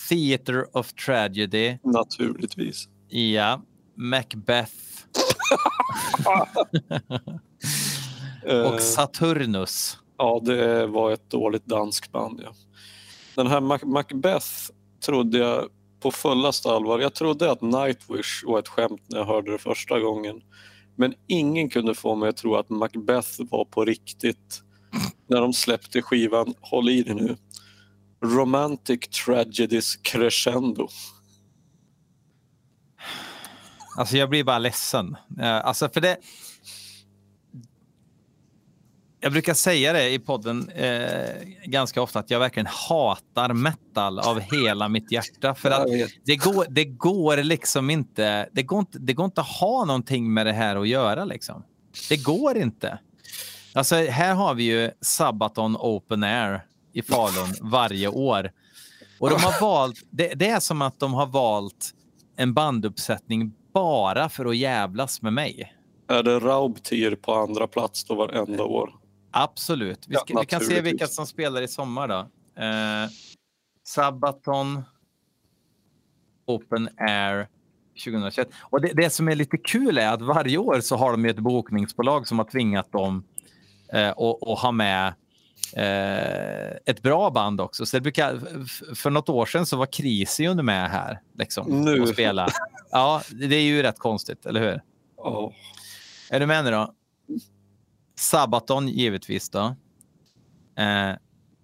Theater of Tragedy. Naturligtvis. Ja. Macbeth. Eh, [LAUGHS] [LAUGHS] Och Saturnus. Ja, det var ett dåligt danskband. Ja. Den här Mac- Macbeth trodde jag på fullaste allvar. Jag trodde att Nightwish var ett skämt när jag hörde det första gången. Men ingen kunde få mig att tro att Macbeth var på riktigt när de släppte skivan, håll i dig nu, Romantic Tragedies Crescendo. Alltså jag blir bara ledsen. Eh, alltså för det... Jag brukar säga det i podden eh, ganska ofta att jag verkligen hatar metal av hela mitt hjärta. För att det går, det går liksom inte det går inte. det går inte att ha någonting med det här att göra. Liksom. Det går inte. Alltså, här har vi ju Sabaton Open Air i Falun varje år. Och de har valt, det, det är som att de har valt en banduppsättning bara för att jävlas med mig. Är det Raubtier på andra plats då varenda år? Absolut. Vi, Ja, ska, vi kan se vilka som spelar i sommar då. Eh, Sabaton Open Air 2021. Och det, det som är lite kul är att varje år så har de ett bokningsbolag som har tvingat dem eh, att att ha med eh, ett bra band också. Så det brukar, för något år sedan så var Crisium med här liksom, Nu. och spela. Ja, det är ju rätt konstigt, eller hur? Ja. Är du med nu då? Sabaton givetvis då. Eh,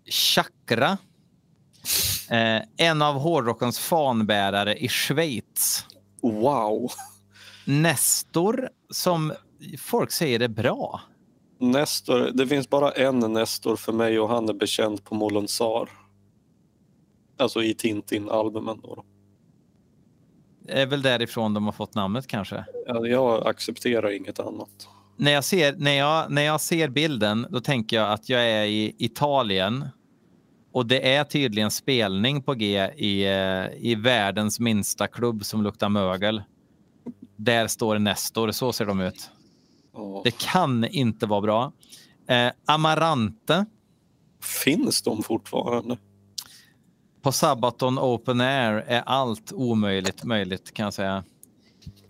Chakra. Eh, en av hårdrockens fanbärare i Schweiz. Wow. Nestor som folk säger är bra. Nestor, det finns bara en Nestor för mig och han är bekänd på Molonsar. Alltså i Tintin-albumen. Då. Det är väl därifrån de har fått namnet kanske. Ja, Jag accepterar inget annat. När jag, ser, när, jag, när jag ser bilden då tänker jag att jag är i Italien och det är tydligen spelning på G i, eh, i världens minsta klubb som luktar mögel. Där står Nestor, så ser de ut. Ja. Det kan inte vara bra. Eh, Amarante Finns de fortfarande? på Sabaton Open Air är allt omöjligt möjligt kan jag säga.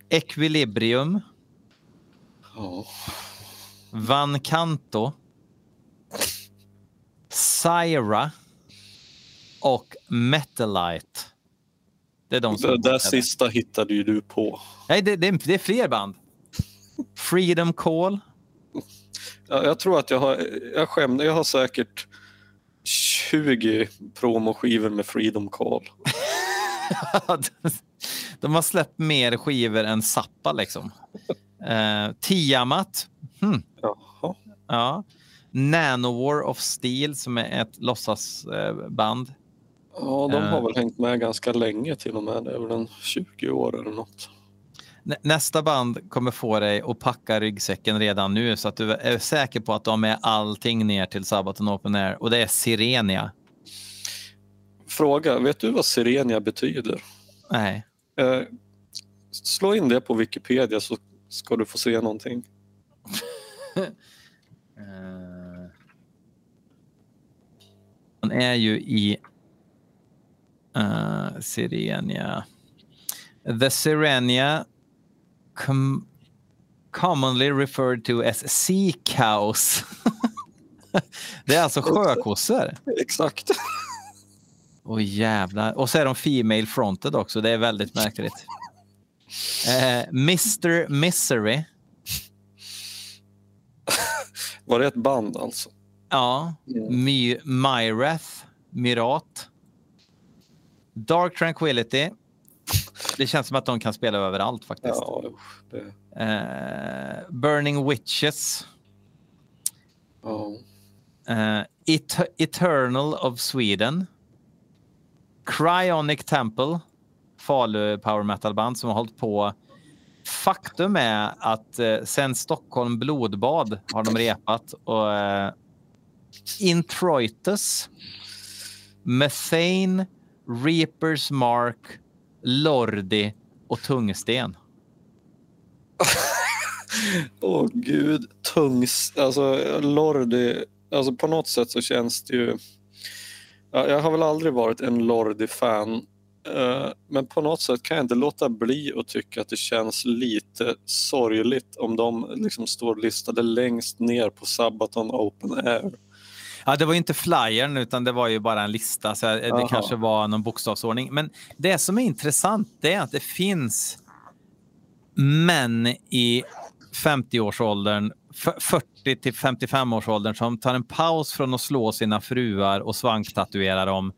Equilibrium, Ja. Van Canto, Syra och Metalite. Det är de som... Det där sista hittade ju du på. Nej, det, det, är, det är fler band. Freedom Call. Ja, Jag tror att jag har, jag skämde, jag har säkert 20 promoskivor med Freedom Call. [LAUGHS] De har släppt mer skivor än Zappa liksom. Eh, Tiamat. Hmm. Jaha. Ja. Nanowar of Steel som är ett låtsasband. Ja, de har Eh. väl hängt med ganska länge till och med. Det är väl en 20 år eller något. Nä- Nästa band kommer få dig att packa ryggsäcken redan nu så att du är säker på att de är allting ner till Sabaton Open Air och det är Sirenia. Fråga, vet du vad Sirenia betyder? Nej. Eh, slå in det på Wikipedia så ska du få se någonting. [LAUGHS] Eh, Han är ju i uh, Sirenia. The Sirenia com commonly referred to as sea cows. [LAUGHS] det är alltså sjökossor. [LAUGHS] Exakt. Åh jävlar. Och så är de female fronted också. Det är väldigt märkligt. Eh, Mr Misery. Var det ett band alltså? Ja. My, Myrath. Myrat. Dark Tranquility. Det känns som att de kan spela överallt faktiskt. Ja, det, Eh, Burning Witches. ja. Eh, Et- Eternal of Sweden. Cryonic Temple. Falu power metal-band som har hållit på. Faktum är att eh, sen Stockholm blodbad har de repat och eh, Introitus, Methane, Reapers Mark, Lordi och Tungsten. [LAUGHS] Åh gud, tungs... Alltså Lordi, alltså på något sätt så känns det ju... Jag har väl aldrig varit en Lordi-fan eh, Men på något sätt kan jag inte låta bli att tycka att det känns lite sorgligt om de liksom står listade längst ner på Sabaton Open Air. Ja, det var ju inte flyern utan det var ju bara en lista. Så det Jaha. kanske var någon bokstavsordning. Men det som är intressant det är att det finns män i 50-årsåldern, f- 40 till 55-årsåldern som tar en paus från att slå sina fruar och svanktatuera dem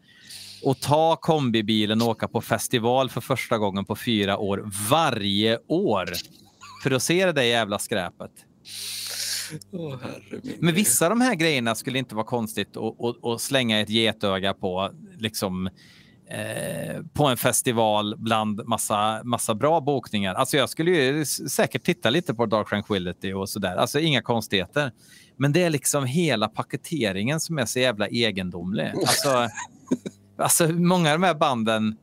och ta kombibilen och åka på festival för första gången på fyra år varje år för att se det där jävla skräpet. Min Men vissa av de här grejerna skulle inte vara konstigt att, att, att slänga ett getöga på liksom, eh, på en festival bland massa, massa bra bokningar. Alltså jag skulle ju säkert titta lite på Dark Tranquility och sådär. Alltså inga konstigheter. Men det är liksom hela paketeringen som är så jävla egendomlig. Alltså, [LAUGHS] alltså många av de här banden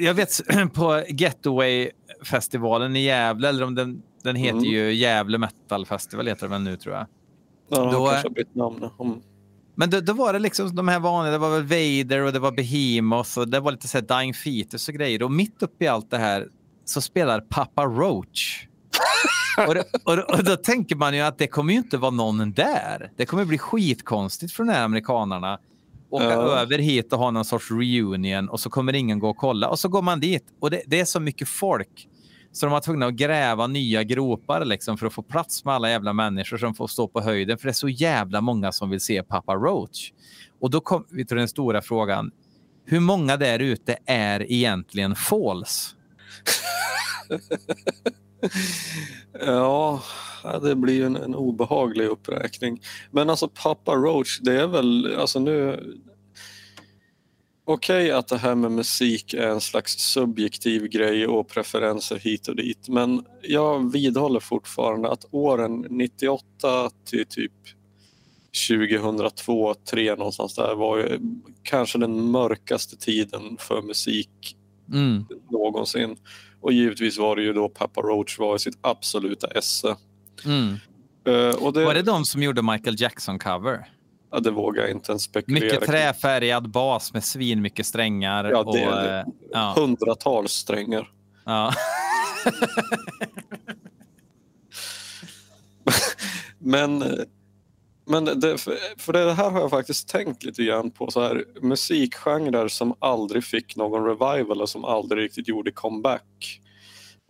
jag vet [CLEARS THROAT] på Getaway-festivalen i Gävle, eller om den, den heter Mm. ju Gävle Metal Festival, heter den nu tror jag. Ja, då- kanske har bytt namn. Mm. Men då, då var det liksom de här vanliga, det var väl Vader och det var Behemoth och det var lite så här Dying Fetus och grejer. Och mitt uppe i allt det här så spelar Papa Roach. [LAUGHS] och, det- och, och då tänker man ju att det kommer ju inte vara någon där. Det kommer bli skitkonstigt för de här amerikanarna. Åka Ja. över hit och ha någon sorts reunion och så kommer ingen gå och kolla. Och så går man dit och det, det är så mycket folk. Så de var tvungna att gräva nya gropar liksom för att få plats med alla jävla människor som får stå på höjden. För det är så jävla många som vill se Papa Roach. Och då kom vi till den stora frågan. Hur många där ute är egentligen? [LAUGHS] Ja, ja, det blir ju en, en obehaglig uppräkning. Men alltså Papa Roach, det är väl, alltså nu... Okej att det här med musik är en slags subjektiv grej och preferenser hit och dit, men jag vidhåller fortfarande att åren 98 till typ 2002, 2003 någonstans där var ju kanske den mörkaste tiden för musik Mm. någonsin. Och givetvis var det ju då Papa Roach var i sitt absoluta esse. Mm. Och det, Var det de som gjorde Michael Jackson-cover? ja, det vågar jag inte ens spekulera Mycket träfärgad bas med svin mycket strängar. Ja, och, det är det. ja, Hundratals strängar. ja. [LAUGHS] Men, men det, för det här har jag faktiskt tänkt lite grann på. Så här, musikgenrer som aldrig fick någon revival och som aldrig riktigt gjorde comeback.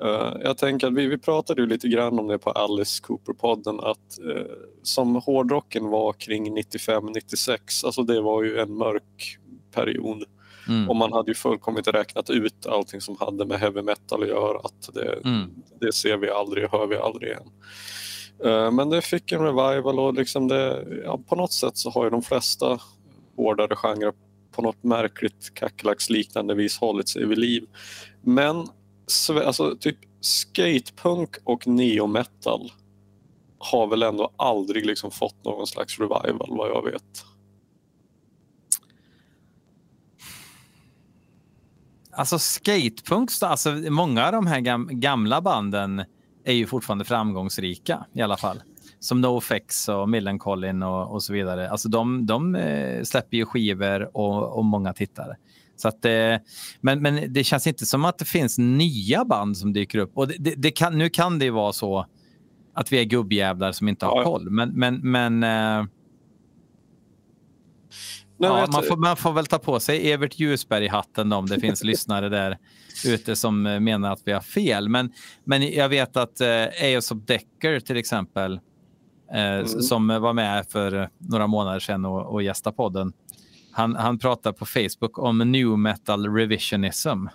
Eh, jag tänker att vi, vi pratade ju lite grann om det på Alice Cooper-podden att eh, som hårdrocken var kring 95-96, alltså det var ju en mörk period. Mm. Och man hade ju fullkomligt räknat ut allting som hade med heavy metal att göra. Att det, Mm. det ser vi aldrig hör vi aldrig igen. Eh, Men det fick en revival och liksom det, ja, på något sätt så har ju de flesta hårdare genrer på något märkligt kackerlacksliknande vis hållit sig vid liv. Men alltså, typ skatepunk och neometal har väl ändå aldrig liksom fått någon slags revival vad jag vet. Alltså Skatepunk... alltså många av de här gamla banden är ju fortfarande framgångsrika i alla fall. Som NoFX och Millencolin och, och så vidare. Alltså de, de eh, släpper ju skivor och, och många tittare. Så att, eh, men, men det känns inte som att det finns nya band som dyker upp. Och det, det, det kan, nu kan det vara så att vi är gubbjävlar som inte har Ja. koll. Men, men, men eh, Nej, ja, man, får, man får väl ta på sig Evert Ljusberg-hatten om det finns [LAUGHS] lyssnare där ute som eh, menar att vi har fel. Men, men jag vet att eh, Aesop Decker till exempel, eh, s- som var med för några månader sedan och, och gästade podden, han, han pratar på Facebook om new metal revisionism.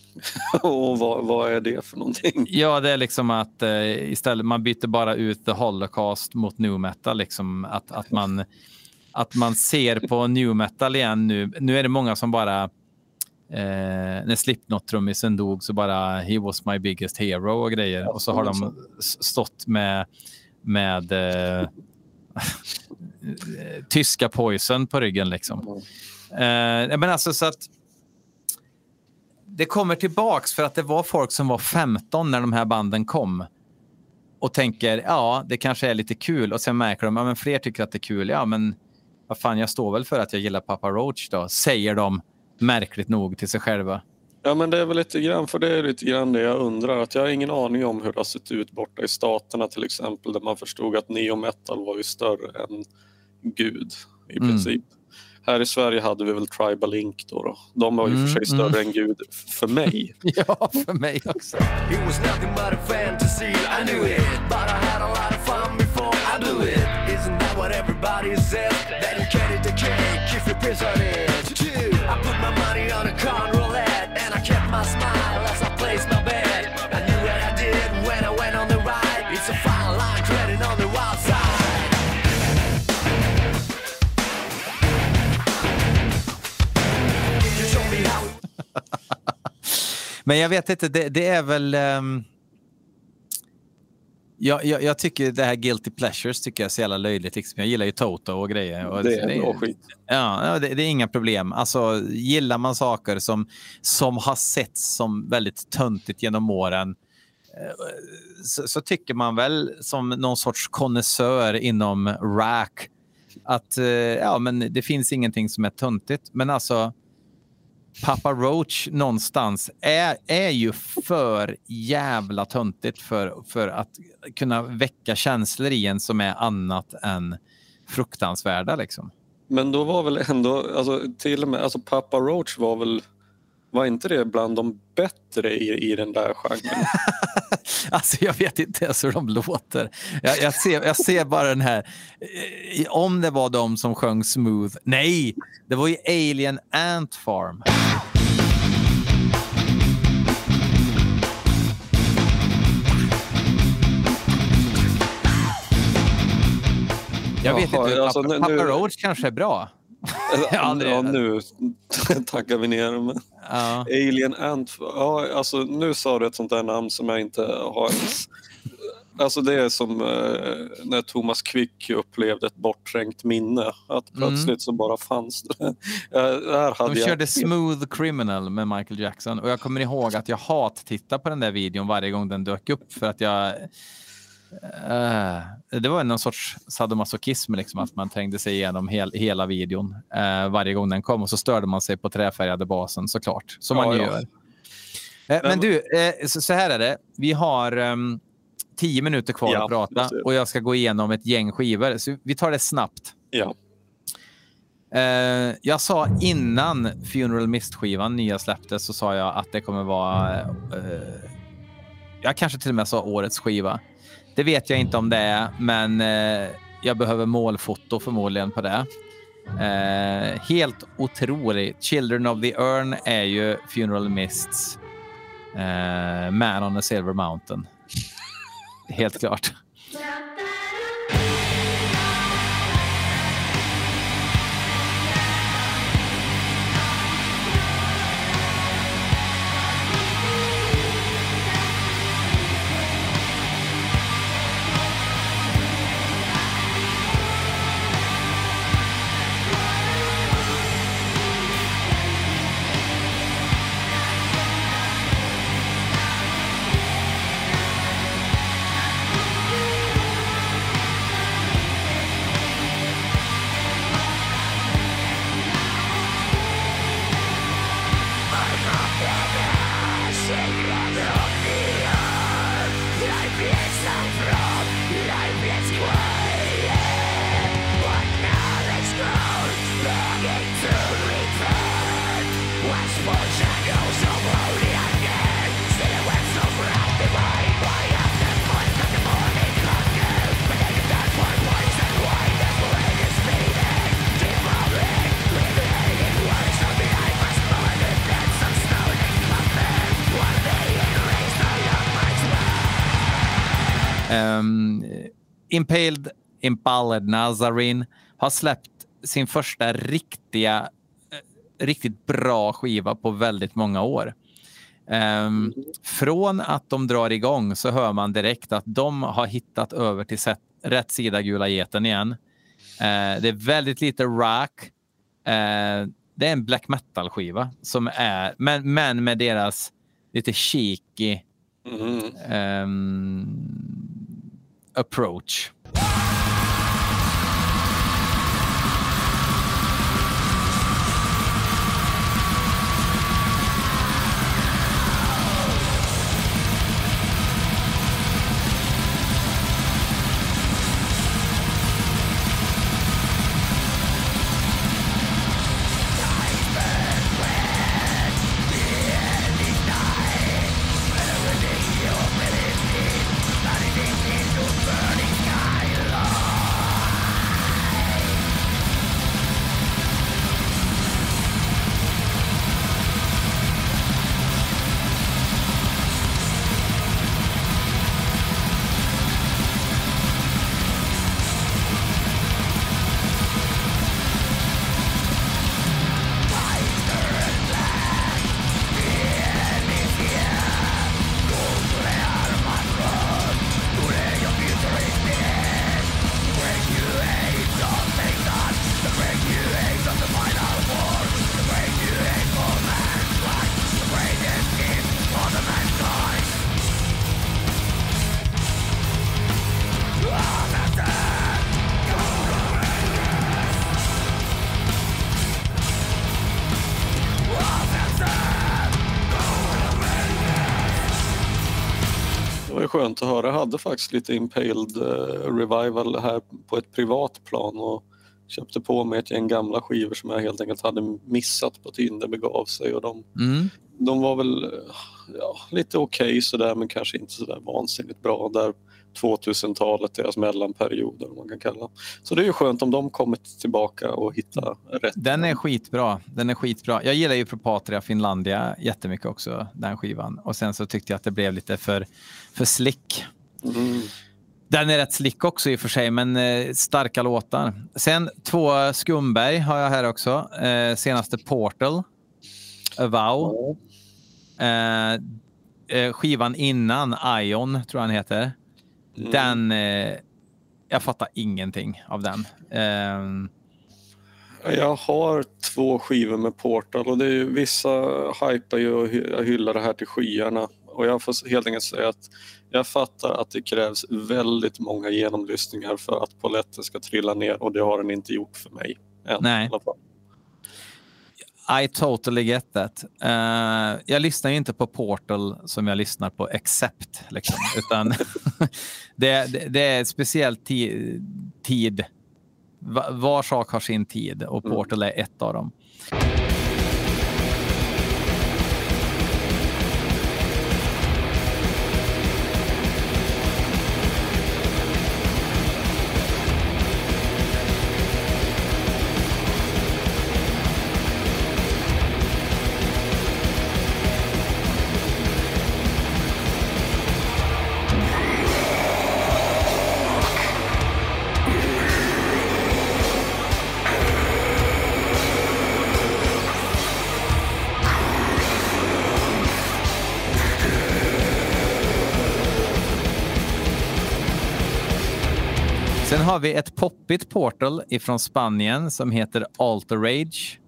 [LAUGHS] Och vad, vad är det för någonting? Ja, det är liksom att eh, istället man byter bara ut the holocaust mot new metal. Liksom att, att, man, att man ser på [LAUGHS] new metal igen nu. Nu är det många som bara eh, när Slipknot-trummisen dog så bara he was my biggest hero och grejer. Och så har de s- stått med, med eh, [LAUGHS] tyska poison på ryggen. Liksom. Eh, men alltså så att det kommer tillbaks för att det var folk som var 15 när de här banden kom och tänker ja, det kanske är lite kul och sen märker de att ja, men fler tycker att det är kul. Ja, men vad fan, jag står väl för att jag gillar Papa Roach då, säger de märkligt nog till sig själva. Ja men det är väl lite grann, för det är lite grann det jag undrar. Att jag har ingen aning om hur det har sett ut borta i staterna till exempel där man förstod att neo metal var ju större än Gud i Mm. princip. Här i Sverige hade vi väl Tribal Inc då. då. De var ju för sig Mm, större än Gud för mig. [LAUGHS] Ja, för mig också. It Men jag vet inte, det, det är väl... ehm, jag, jag, jag tycker det här Guilty Pleasures tycker jag är så jävla löjligt. Liksom. Jag gillar ju Toto och grejer. Och Det är bra skit. Ja, ja, det, det är inga problem. Alltså, gillar man saker som, som har setts som väldigt töntigt genom åren eh, så, så tycker man väl som någon sorts konnässör inom rack att eh, ja, men det finns ingenting som är töntigt. Men alltså, Papa Roach någonstans är, är ju för jävla töntigt för, för att kunna väcka känslor i en som är annat än fruktansvärda. Liksom. Men då var väl ändå, alltså, till och med, alltså Papa Roach var väl, var inte det bland de bättre i, i den där genren? [LAUGHS] Alltså jag vet inte ens hur de låter. Jag, jag, ser, jag ser bara den här, eh, om det var de som sjöng Smooth. Nej, det var ju Alien Ant Farm. Jag vet Jaha, inte, alltså, Papa, nu- Papa Roach kanske är bra. [LAUGHS] ja, aldrig- nu [LAUGHS] tackar vi ner. Men Ja. Alien Ant, ja, alltså, nu sa du ett sånt där namn som jag inte har ens... Alltså det är som eh, när Thomas Quick upplevde ett bortträngt minne. Att Mm. plötsligt så bara fanns det. [LAUGHS] Ja, där hade De jag... körde Smooth Criminal med Michael Jackson och jag kommer ihåg att jag hat-tittade på den där videon varje gång den dök upp för att jag... eh, det var någon sorts sadomasochism, liksom, att man trängde sig igenom hel, hela videon eh, varje gång den kom och så störde man sig på träfärgade basen såklart, som Ja, man ju ja. gör. Eh, men du, så, så här är det. Vi har ehm, tio minuter kvar Ja, att prata och jag ska gå igenom ett gäng skivor. Så vi tar det snabbt. Ja. Jag sa innan Funeral Mist-skivan nya släpptes så sa jag att det kommer vara... Jag kanske till och med sa årets skiva. Det vet jag inte om det är, men eh, jag behöver målfoto förmodligen på det. Eh, helt otroligt. Children of the Urn är ju Funeral Mists eh, Man on a Silver Mountain. Helt klart. Impaled Impaled Nazarene har släppt sin första riktiga, eh, riktigt bra skiva på väldigt många år. Ehm, från att de drar igång så hör man direkt att de har hittat över till set, rätt sida Gula geten igen. Eh, det är väldigt lite rock. Eh, det är en black metal-skiva som är, men, men med deras lite cheeky Mm. ehm, approach. Hade faktiskt lite Impaled eh, Revival här på ett privat plan och köpte på mig ett gäng gamla skivor som jag helt enkelt hade missat på tiden det begav sig. Och de, Mm. de var väl eh, ja, lite okej sådär men kanske inte sådär vansinnigt bra. Där 2000-talet, deras mellanperiod eller man kan kalla. Så det är ju skönt om de kommit tillbaka och hittar rätt. Den är skitbra. Den är skitbra. Jag gillar ju Propatria Finlandia jättemycket också, den skivan. Och sen så tyckte jag att det blev lite för, för slick. Den är rätt slick också i och för sig, men eh, starka låtar. Sen två Skumberg har jag här också. Eh, senaste Portal, Avow. Eh, eh, skivan innan, Ion, tror jag den heter. Mm. Den... Eh, jag fattar ingenting av den. Eh, Jag har två skivor med Portal och det är vissa hypar ju och hy- hyllar det här till skyarna. Och jag får helt enkelt säga att jag fattar att det krävs väldigt många genomlyssningar för att poletten ska trilla ner och det har den inte gjort för mig. Än, Nej. i totally get that. Eh, jag lyssnar ju inte på Portal som jag lyssnar på Accept. Liksom, [LAUGHS] utan [LAUGHS] det, det, det är speciell ti tid. Va- Var sak har sin tid och Mm. Portal är ett av dem. Vi ett poppigt Portal ifrån Spanien som heter Alter Rage.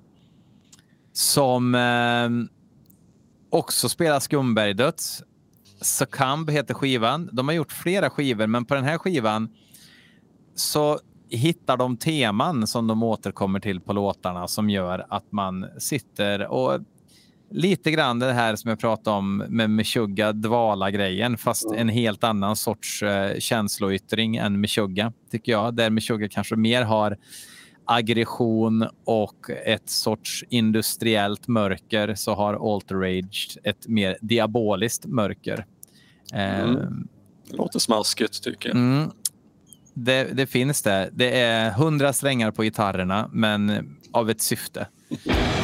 Som eh, också spelar Skumberg-döds. Succumb heter skivan. De har gjort flera skivor, men på den här skivan så hittar de teman som de återkommer till på låtarna som gör att man sitter och lite grann det här som jag pratade om med Meshuggah dvala-grejen, fast en helt annan sorts eh, känsloyttring än Meshuggah, tycker jag. Där Meshuggah kanske mer har aggression och ett sorts industriellt mörker så har Alter Rage ett mer diaboliskt mörker. Eh, Mm. Det låter smaskigt tycker jag. Mm. Det, det finns det. Det är hundra strängar på gitarrerna, men av ett syfte. [LAUGHS]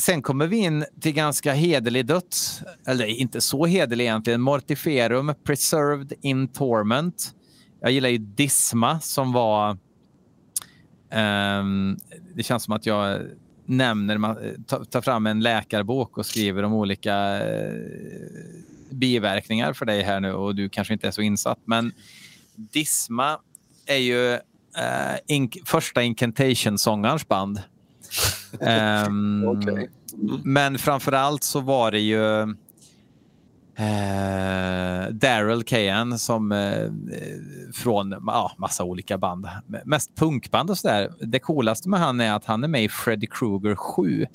sen kommer vi in till ganska hederlig döds. Eller inte så hederlig egentligen. Mortiferum Preserved in Torment. Jag gillar ju Disma som var... Um, det känns som att jag nämner, man tar fram en läkarbok och skriver om olika eh, biverkningar för dig här nu och du kanske inte är så insatt. Men Disma är ju uh, ink- första Incantation-sångarens band. Ehm, Okej. Men framför allt så var det ju eh, Daryl Kahan som eh, från ja, massa olika band. Mest punkband och sådär. Det coolaste med han är att han är med i Freddy Krueger 7.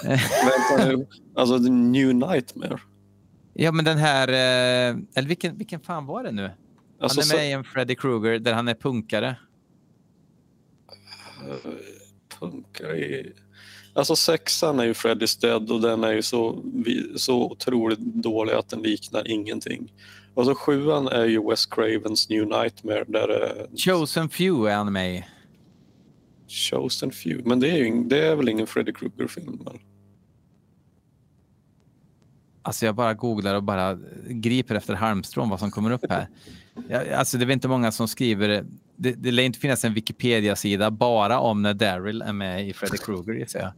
[LAUGHS] Vänta nu. Alltså The New Nightmare. Ja, men den här... Eh, eller vilken, vilken fan var det nu? Alltså, han är med i en Freddy Krueger där han är punkare. så, punkare i... Alltså sexan är ju Freddy's Dead och den är ju så, så otroligt dålig att den liknar ingenting. Och så sjuan är ju Wes Cravens New Nightmare där är Chosen Few är han med i. Chosen Few. Men det är, ju, det är väl ingen Freddy Krueger-film? Alltså jag bara googlar och bara griper efter halmstrån vad som kommer upp här. Jag, alltså det är väl inte många som skriver, det, det lär inte finnas en Wikipedia-sida bara om när Daryl är med i Freddy Krueger gissar jag.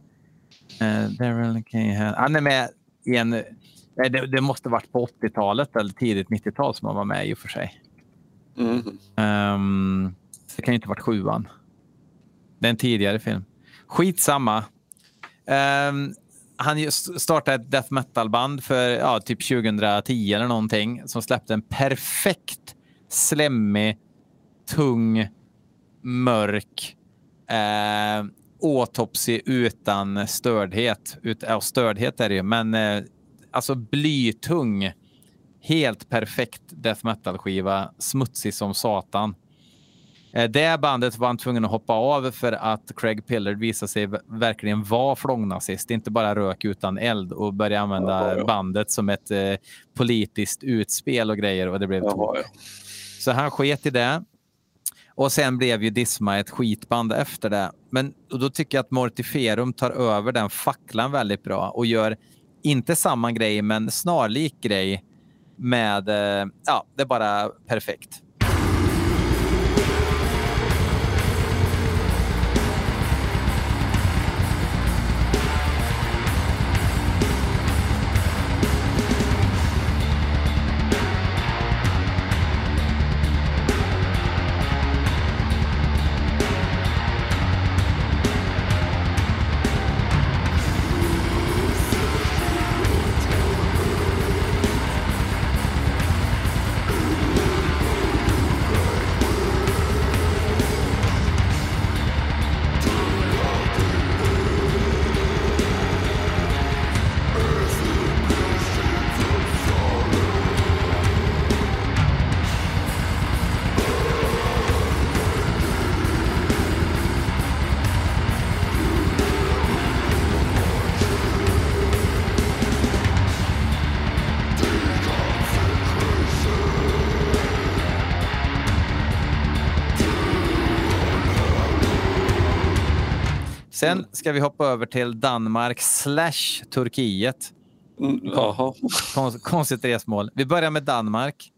Uh, Daryl Cahan. Han är med i en, nej, det, det måste varit på 80-talet eller tidigt 90-tal som han var med i och för sig. Mhm. Ehm, det kan ju inte varit sjuan. Det är en tidigare film. Skitsamma. Um, han startade ett death metal-band för ja, typ 2010 eller någonting som släppte en perfekt slemmig, tung, mörk eh, autopsy utan stördhet. Ut, ja, stördhet är det ju, men eh, alltså blytung helt perfekt death metal-skiva, smutsig som satan. Eh, Det bandet var han tvungen att hoppa av för att Craig Pillard visade sig verkligen vara flångnazist, inte bara rök utan eld och började använda Jaha, ja. bandet som ett eh, politiskt utspel och grejer och det blev Jaha, ja. Så han sket i det. Och sen blev ju Disma ett skitband efter det. Men då tycker jag att Mortiferum tar över den facklan väldigt bra och gör inte samma grej men snarlik grej med, eh, ja, det är bara perfekt. Sen ska vi hoppa över till Danmark slash Turkiet. Mm, Jaha. Kon- Konstigt resmål. Vi börjar med Danmark.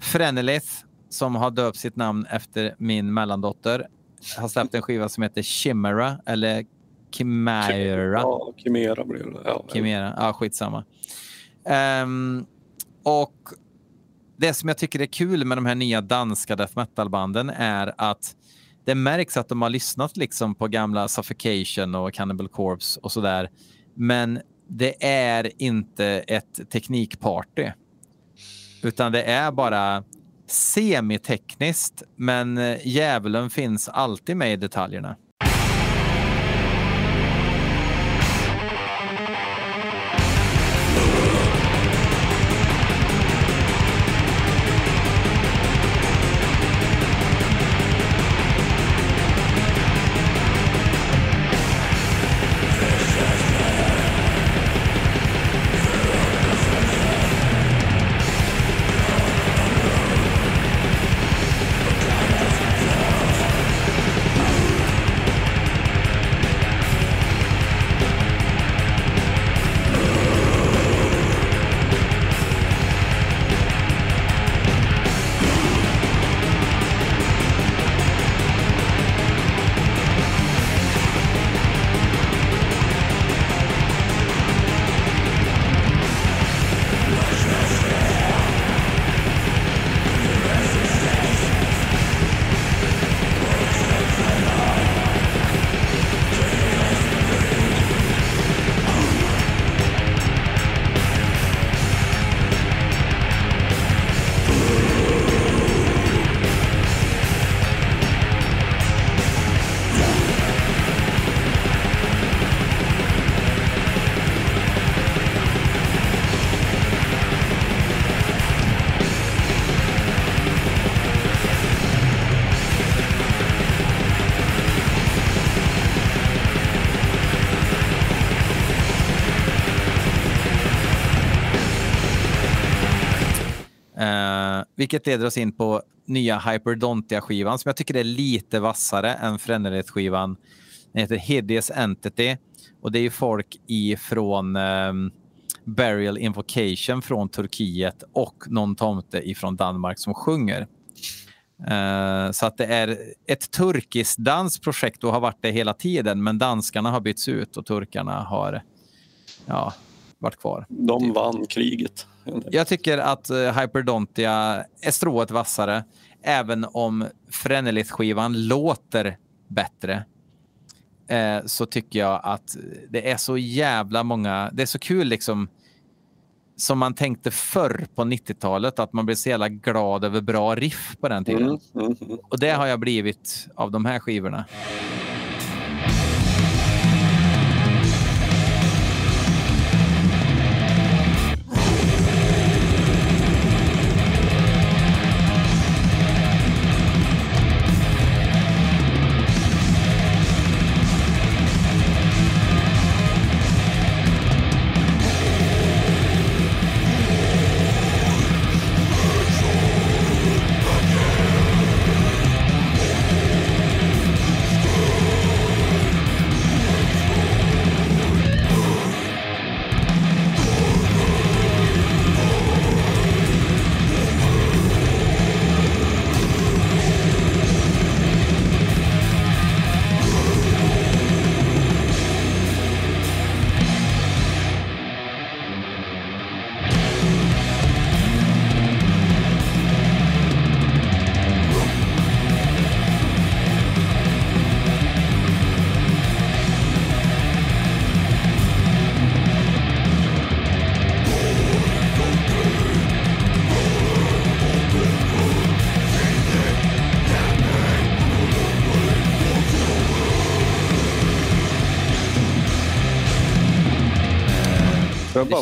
Frenelith, som har döpt sitt namn efter min mellandotter, har släppt en skiva som heter Chimera, eller Chimera. Ja, Chimera blev det. Ja, Chimera. Ja, skitsamma. Ehm, och det som jag tycker är kul med de här nya danska death metal-banden är att det märks att de har lyssnat liksom på gamla Suffocation och Cannibal Corpse och sådär. Men det är inte ett teknikparty. Utan det är bara semitekniskt, men eh, djävulen finns alltid med i detaljerna. Vilket leder oss in på nya Hyperdontia-skivan som jag tycker är lite vassare än Frenneret skivan. Den heter Hideous Entity och det är ju folk ifrån um, Burial Invocation från Turkiet och någon tomte ifrån Danmark som sjunger. Uh, så att det är ett turkiskt dansprojekt och har varit det hela tiden, men danskarna har bytts ut och turkarna har ja, varit kvar. De vann kriget. Jag tycker att eh, Hyperdontia är strået vassare, även om Frenelith-skivan låter bättre. Eh, så tycker jag att det är så jävla många, det är så kul liksom som man tänkte förr på 90-talet, att man blev så jävla glad över bra riff på den tiden. Mm, mm, mm. Och det har jag blivit av de här skivorna.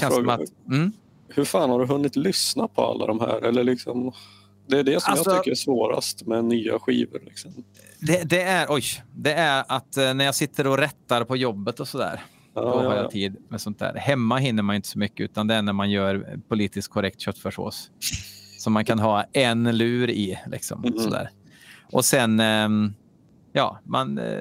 Bara känns fråga, att... Mm? hur fan har du hunnit lyssna på alla de här? Eller liksom, det är det som Alltså- jag tycker är svårast med nya skivor. Liksom. Det, det, är, oj, det är att eh, när jag sitter och rättar på jobbet och sådär, Ja, då har ja, jag ja. tid med sånt där. Hemma hinner man inte så mycket, utan det är när man gör politiskt korrekt köttfärssås. Som man kan ha en lur i. Liksom, Mhm. sådär. Och sen, ehm, ja, man, eh,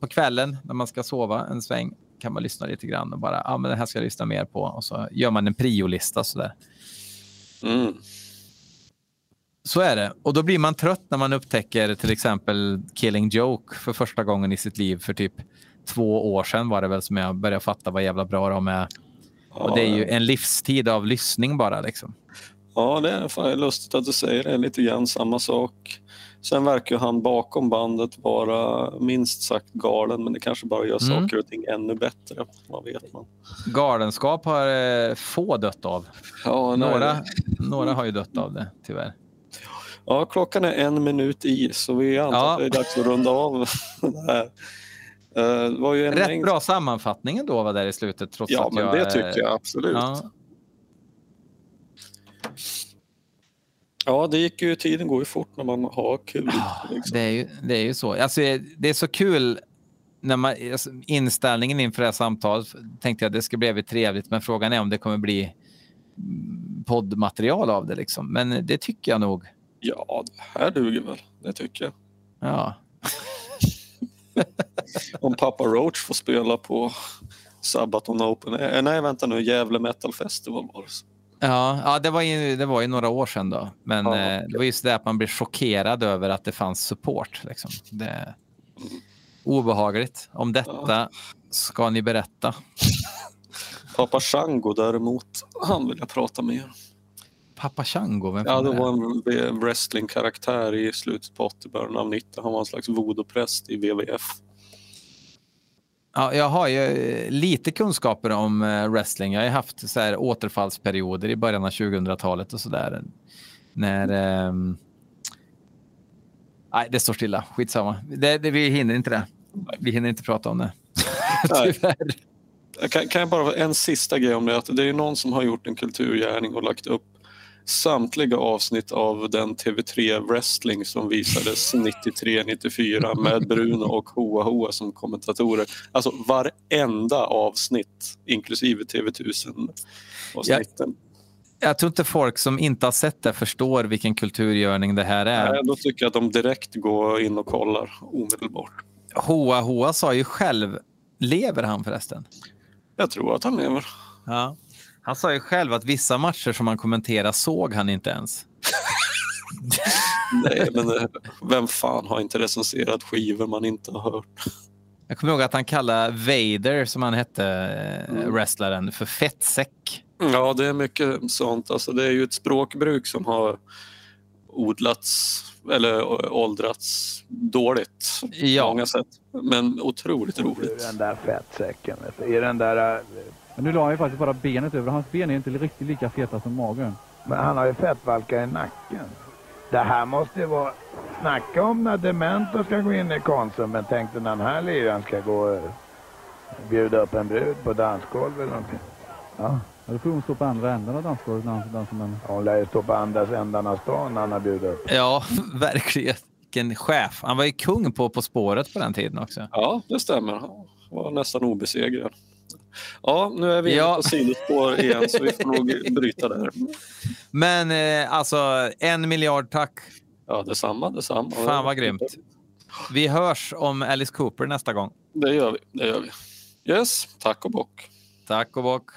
på kvällen när man ska sova en sväng kan man lyssna lite grann och bara, ja, men det här ska jag lyssna mer på. Och så gör man en priolista sådär. Mm. Så är det. Och då blir man trött när man upptäcker till exempel Killing Joke för första gången i sitt liv för typ två år sedan var det väl som jag började fatta vad jävla bra de är. Och det är ju en livstid av lyssning bara liksom. Ja, det är fan lustigt att du säger det. Lite grann samma sak. Sen verkar han bakom bandet vara minst sagt galen, men det kanske bara gör Mm. saker och ting ännu bättre. Vad vet man? Galenskap har eh, få dött av. Ja. Några, några har ju dött av det, tyvärr. ja, klockan är en minut i, så vi antar Ja. att det är dags att runda av [LAUGHS] det här. Eh, Det var ju en Rätt mängd... bra sammanfattning ändå var där i slutet. Trots Ja, att men jag, det tycker jag absolut. Ja. Ja, det gick ju, tiden går ju fort när man har kul. liksom. det, är ju, det är ju så. Alltså, det är så kul när man, alltså, inställningen inför det här samtalet tänkte jag det ska bli jävligt trevligt, men frågan är om det kommer bli poddmaterial av det. Liksom. Men det tycker jag nog. Ja, det här duger väl. Det tycker jag. Ja, [LAUGHS] Om Papa Roach får spela på Sabaton Open. Eh, nej, vänta nu. Gävle Metal Festival var det. Ja, ja det, var ju, det var ju några år sedan då. Men Ja, eh, det var just det att man blir chockerad över att det fanns support. Liksom. Det obehagligt. Om detta ska ni berätta. Papa Shango däremot, han vill jag prata med. Pappa Chango, vem Ja, det var en wrestlingkaraktär i slutet på 80 början av 90. Han var en slags voodoo-präst i WWF. Ja, jag har ju eh, lite kunskaper om eh, wrestling. Jag har haft så här återfallsperioder i början av 2000-talet och sådär. När... ehm, Nej, det står stilla. Skitsamma. Det, det, vi hinner inte det. Vi hinner inte prata om det. [LAUGHS] Tyvärr. Kan, kan jag bara en sista grej om det? Att det är någon som har gjort en kulturgärning och lagt upp samtliga avsnitt av den TV3 Wrestling som visades [LAUGHS] 93-94 med Bruno och Hoa Hoa som kommentatorer. Alltså varenda avsnitt, inklusive TV1000 avsnitten. Jag tror inte folk som inte har sett det förstår vilken kulturgörning det här är. Nej, då tycker jag att de direkt går in och kollar omedelbart. Hoa Hoa sa ju själv, lever han förresten? Jag tror att han lever. Ja. Han sa ju själv att vissa matcher som han kommenterade såg han inte ens. [LAUGHS] Nej, men eh, vem fan har inte recenserat skivor man inte har hört? Jag kommer ihåg att han kallade Vader, som han hette, eh, Mm. wrestlaren, för fettsäck. Ja, det är mycket sånt. Alltså, det är ju ett språkbruk som har odlats eller åldrats dåligt på Ja. många sätt. Men otroligt roligt. Den där fettsäcken. I den där... Men nu la han ju faktiskt bara benet över. Hans ben är inte riktigt lika feta som magen. Men han har ju fettvalkar i nacken. Det här måste ju vara... Snacka om när dementa ska gå in i Konsum. Men tänk dig när den här liraren ska gå och bjuda upp en brud på dansgolv eller någonting. Ja, Ja, då får hon stå på andra änden av dansgolvet när han dansar med hon lär ju stå på andra ändan av stan när han har bjudit upp. Ja, [LAUGHS] verkligen. Vilken chef. Han var ju kung på På spåret på den tiden också. Ja, det stämmer. Han var nästan obesegrad. Ja, nu är vi Ja. på sidospår igen så vi får nog bryta där. Men eh, alltså, en miljard tack. Ja, detsamma, detsamma. Fan vad grymt. Vi hörs om Alice Cooper nästa gång. Det gör vi. Det gör vi. Yes, tack och bock. Tack och bock.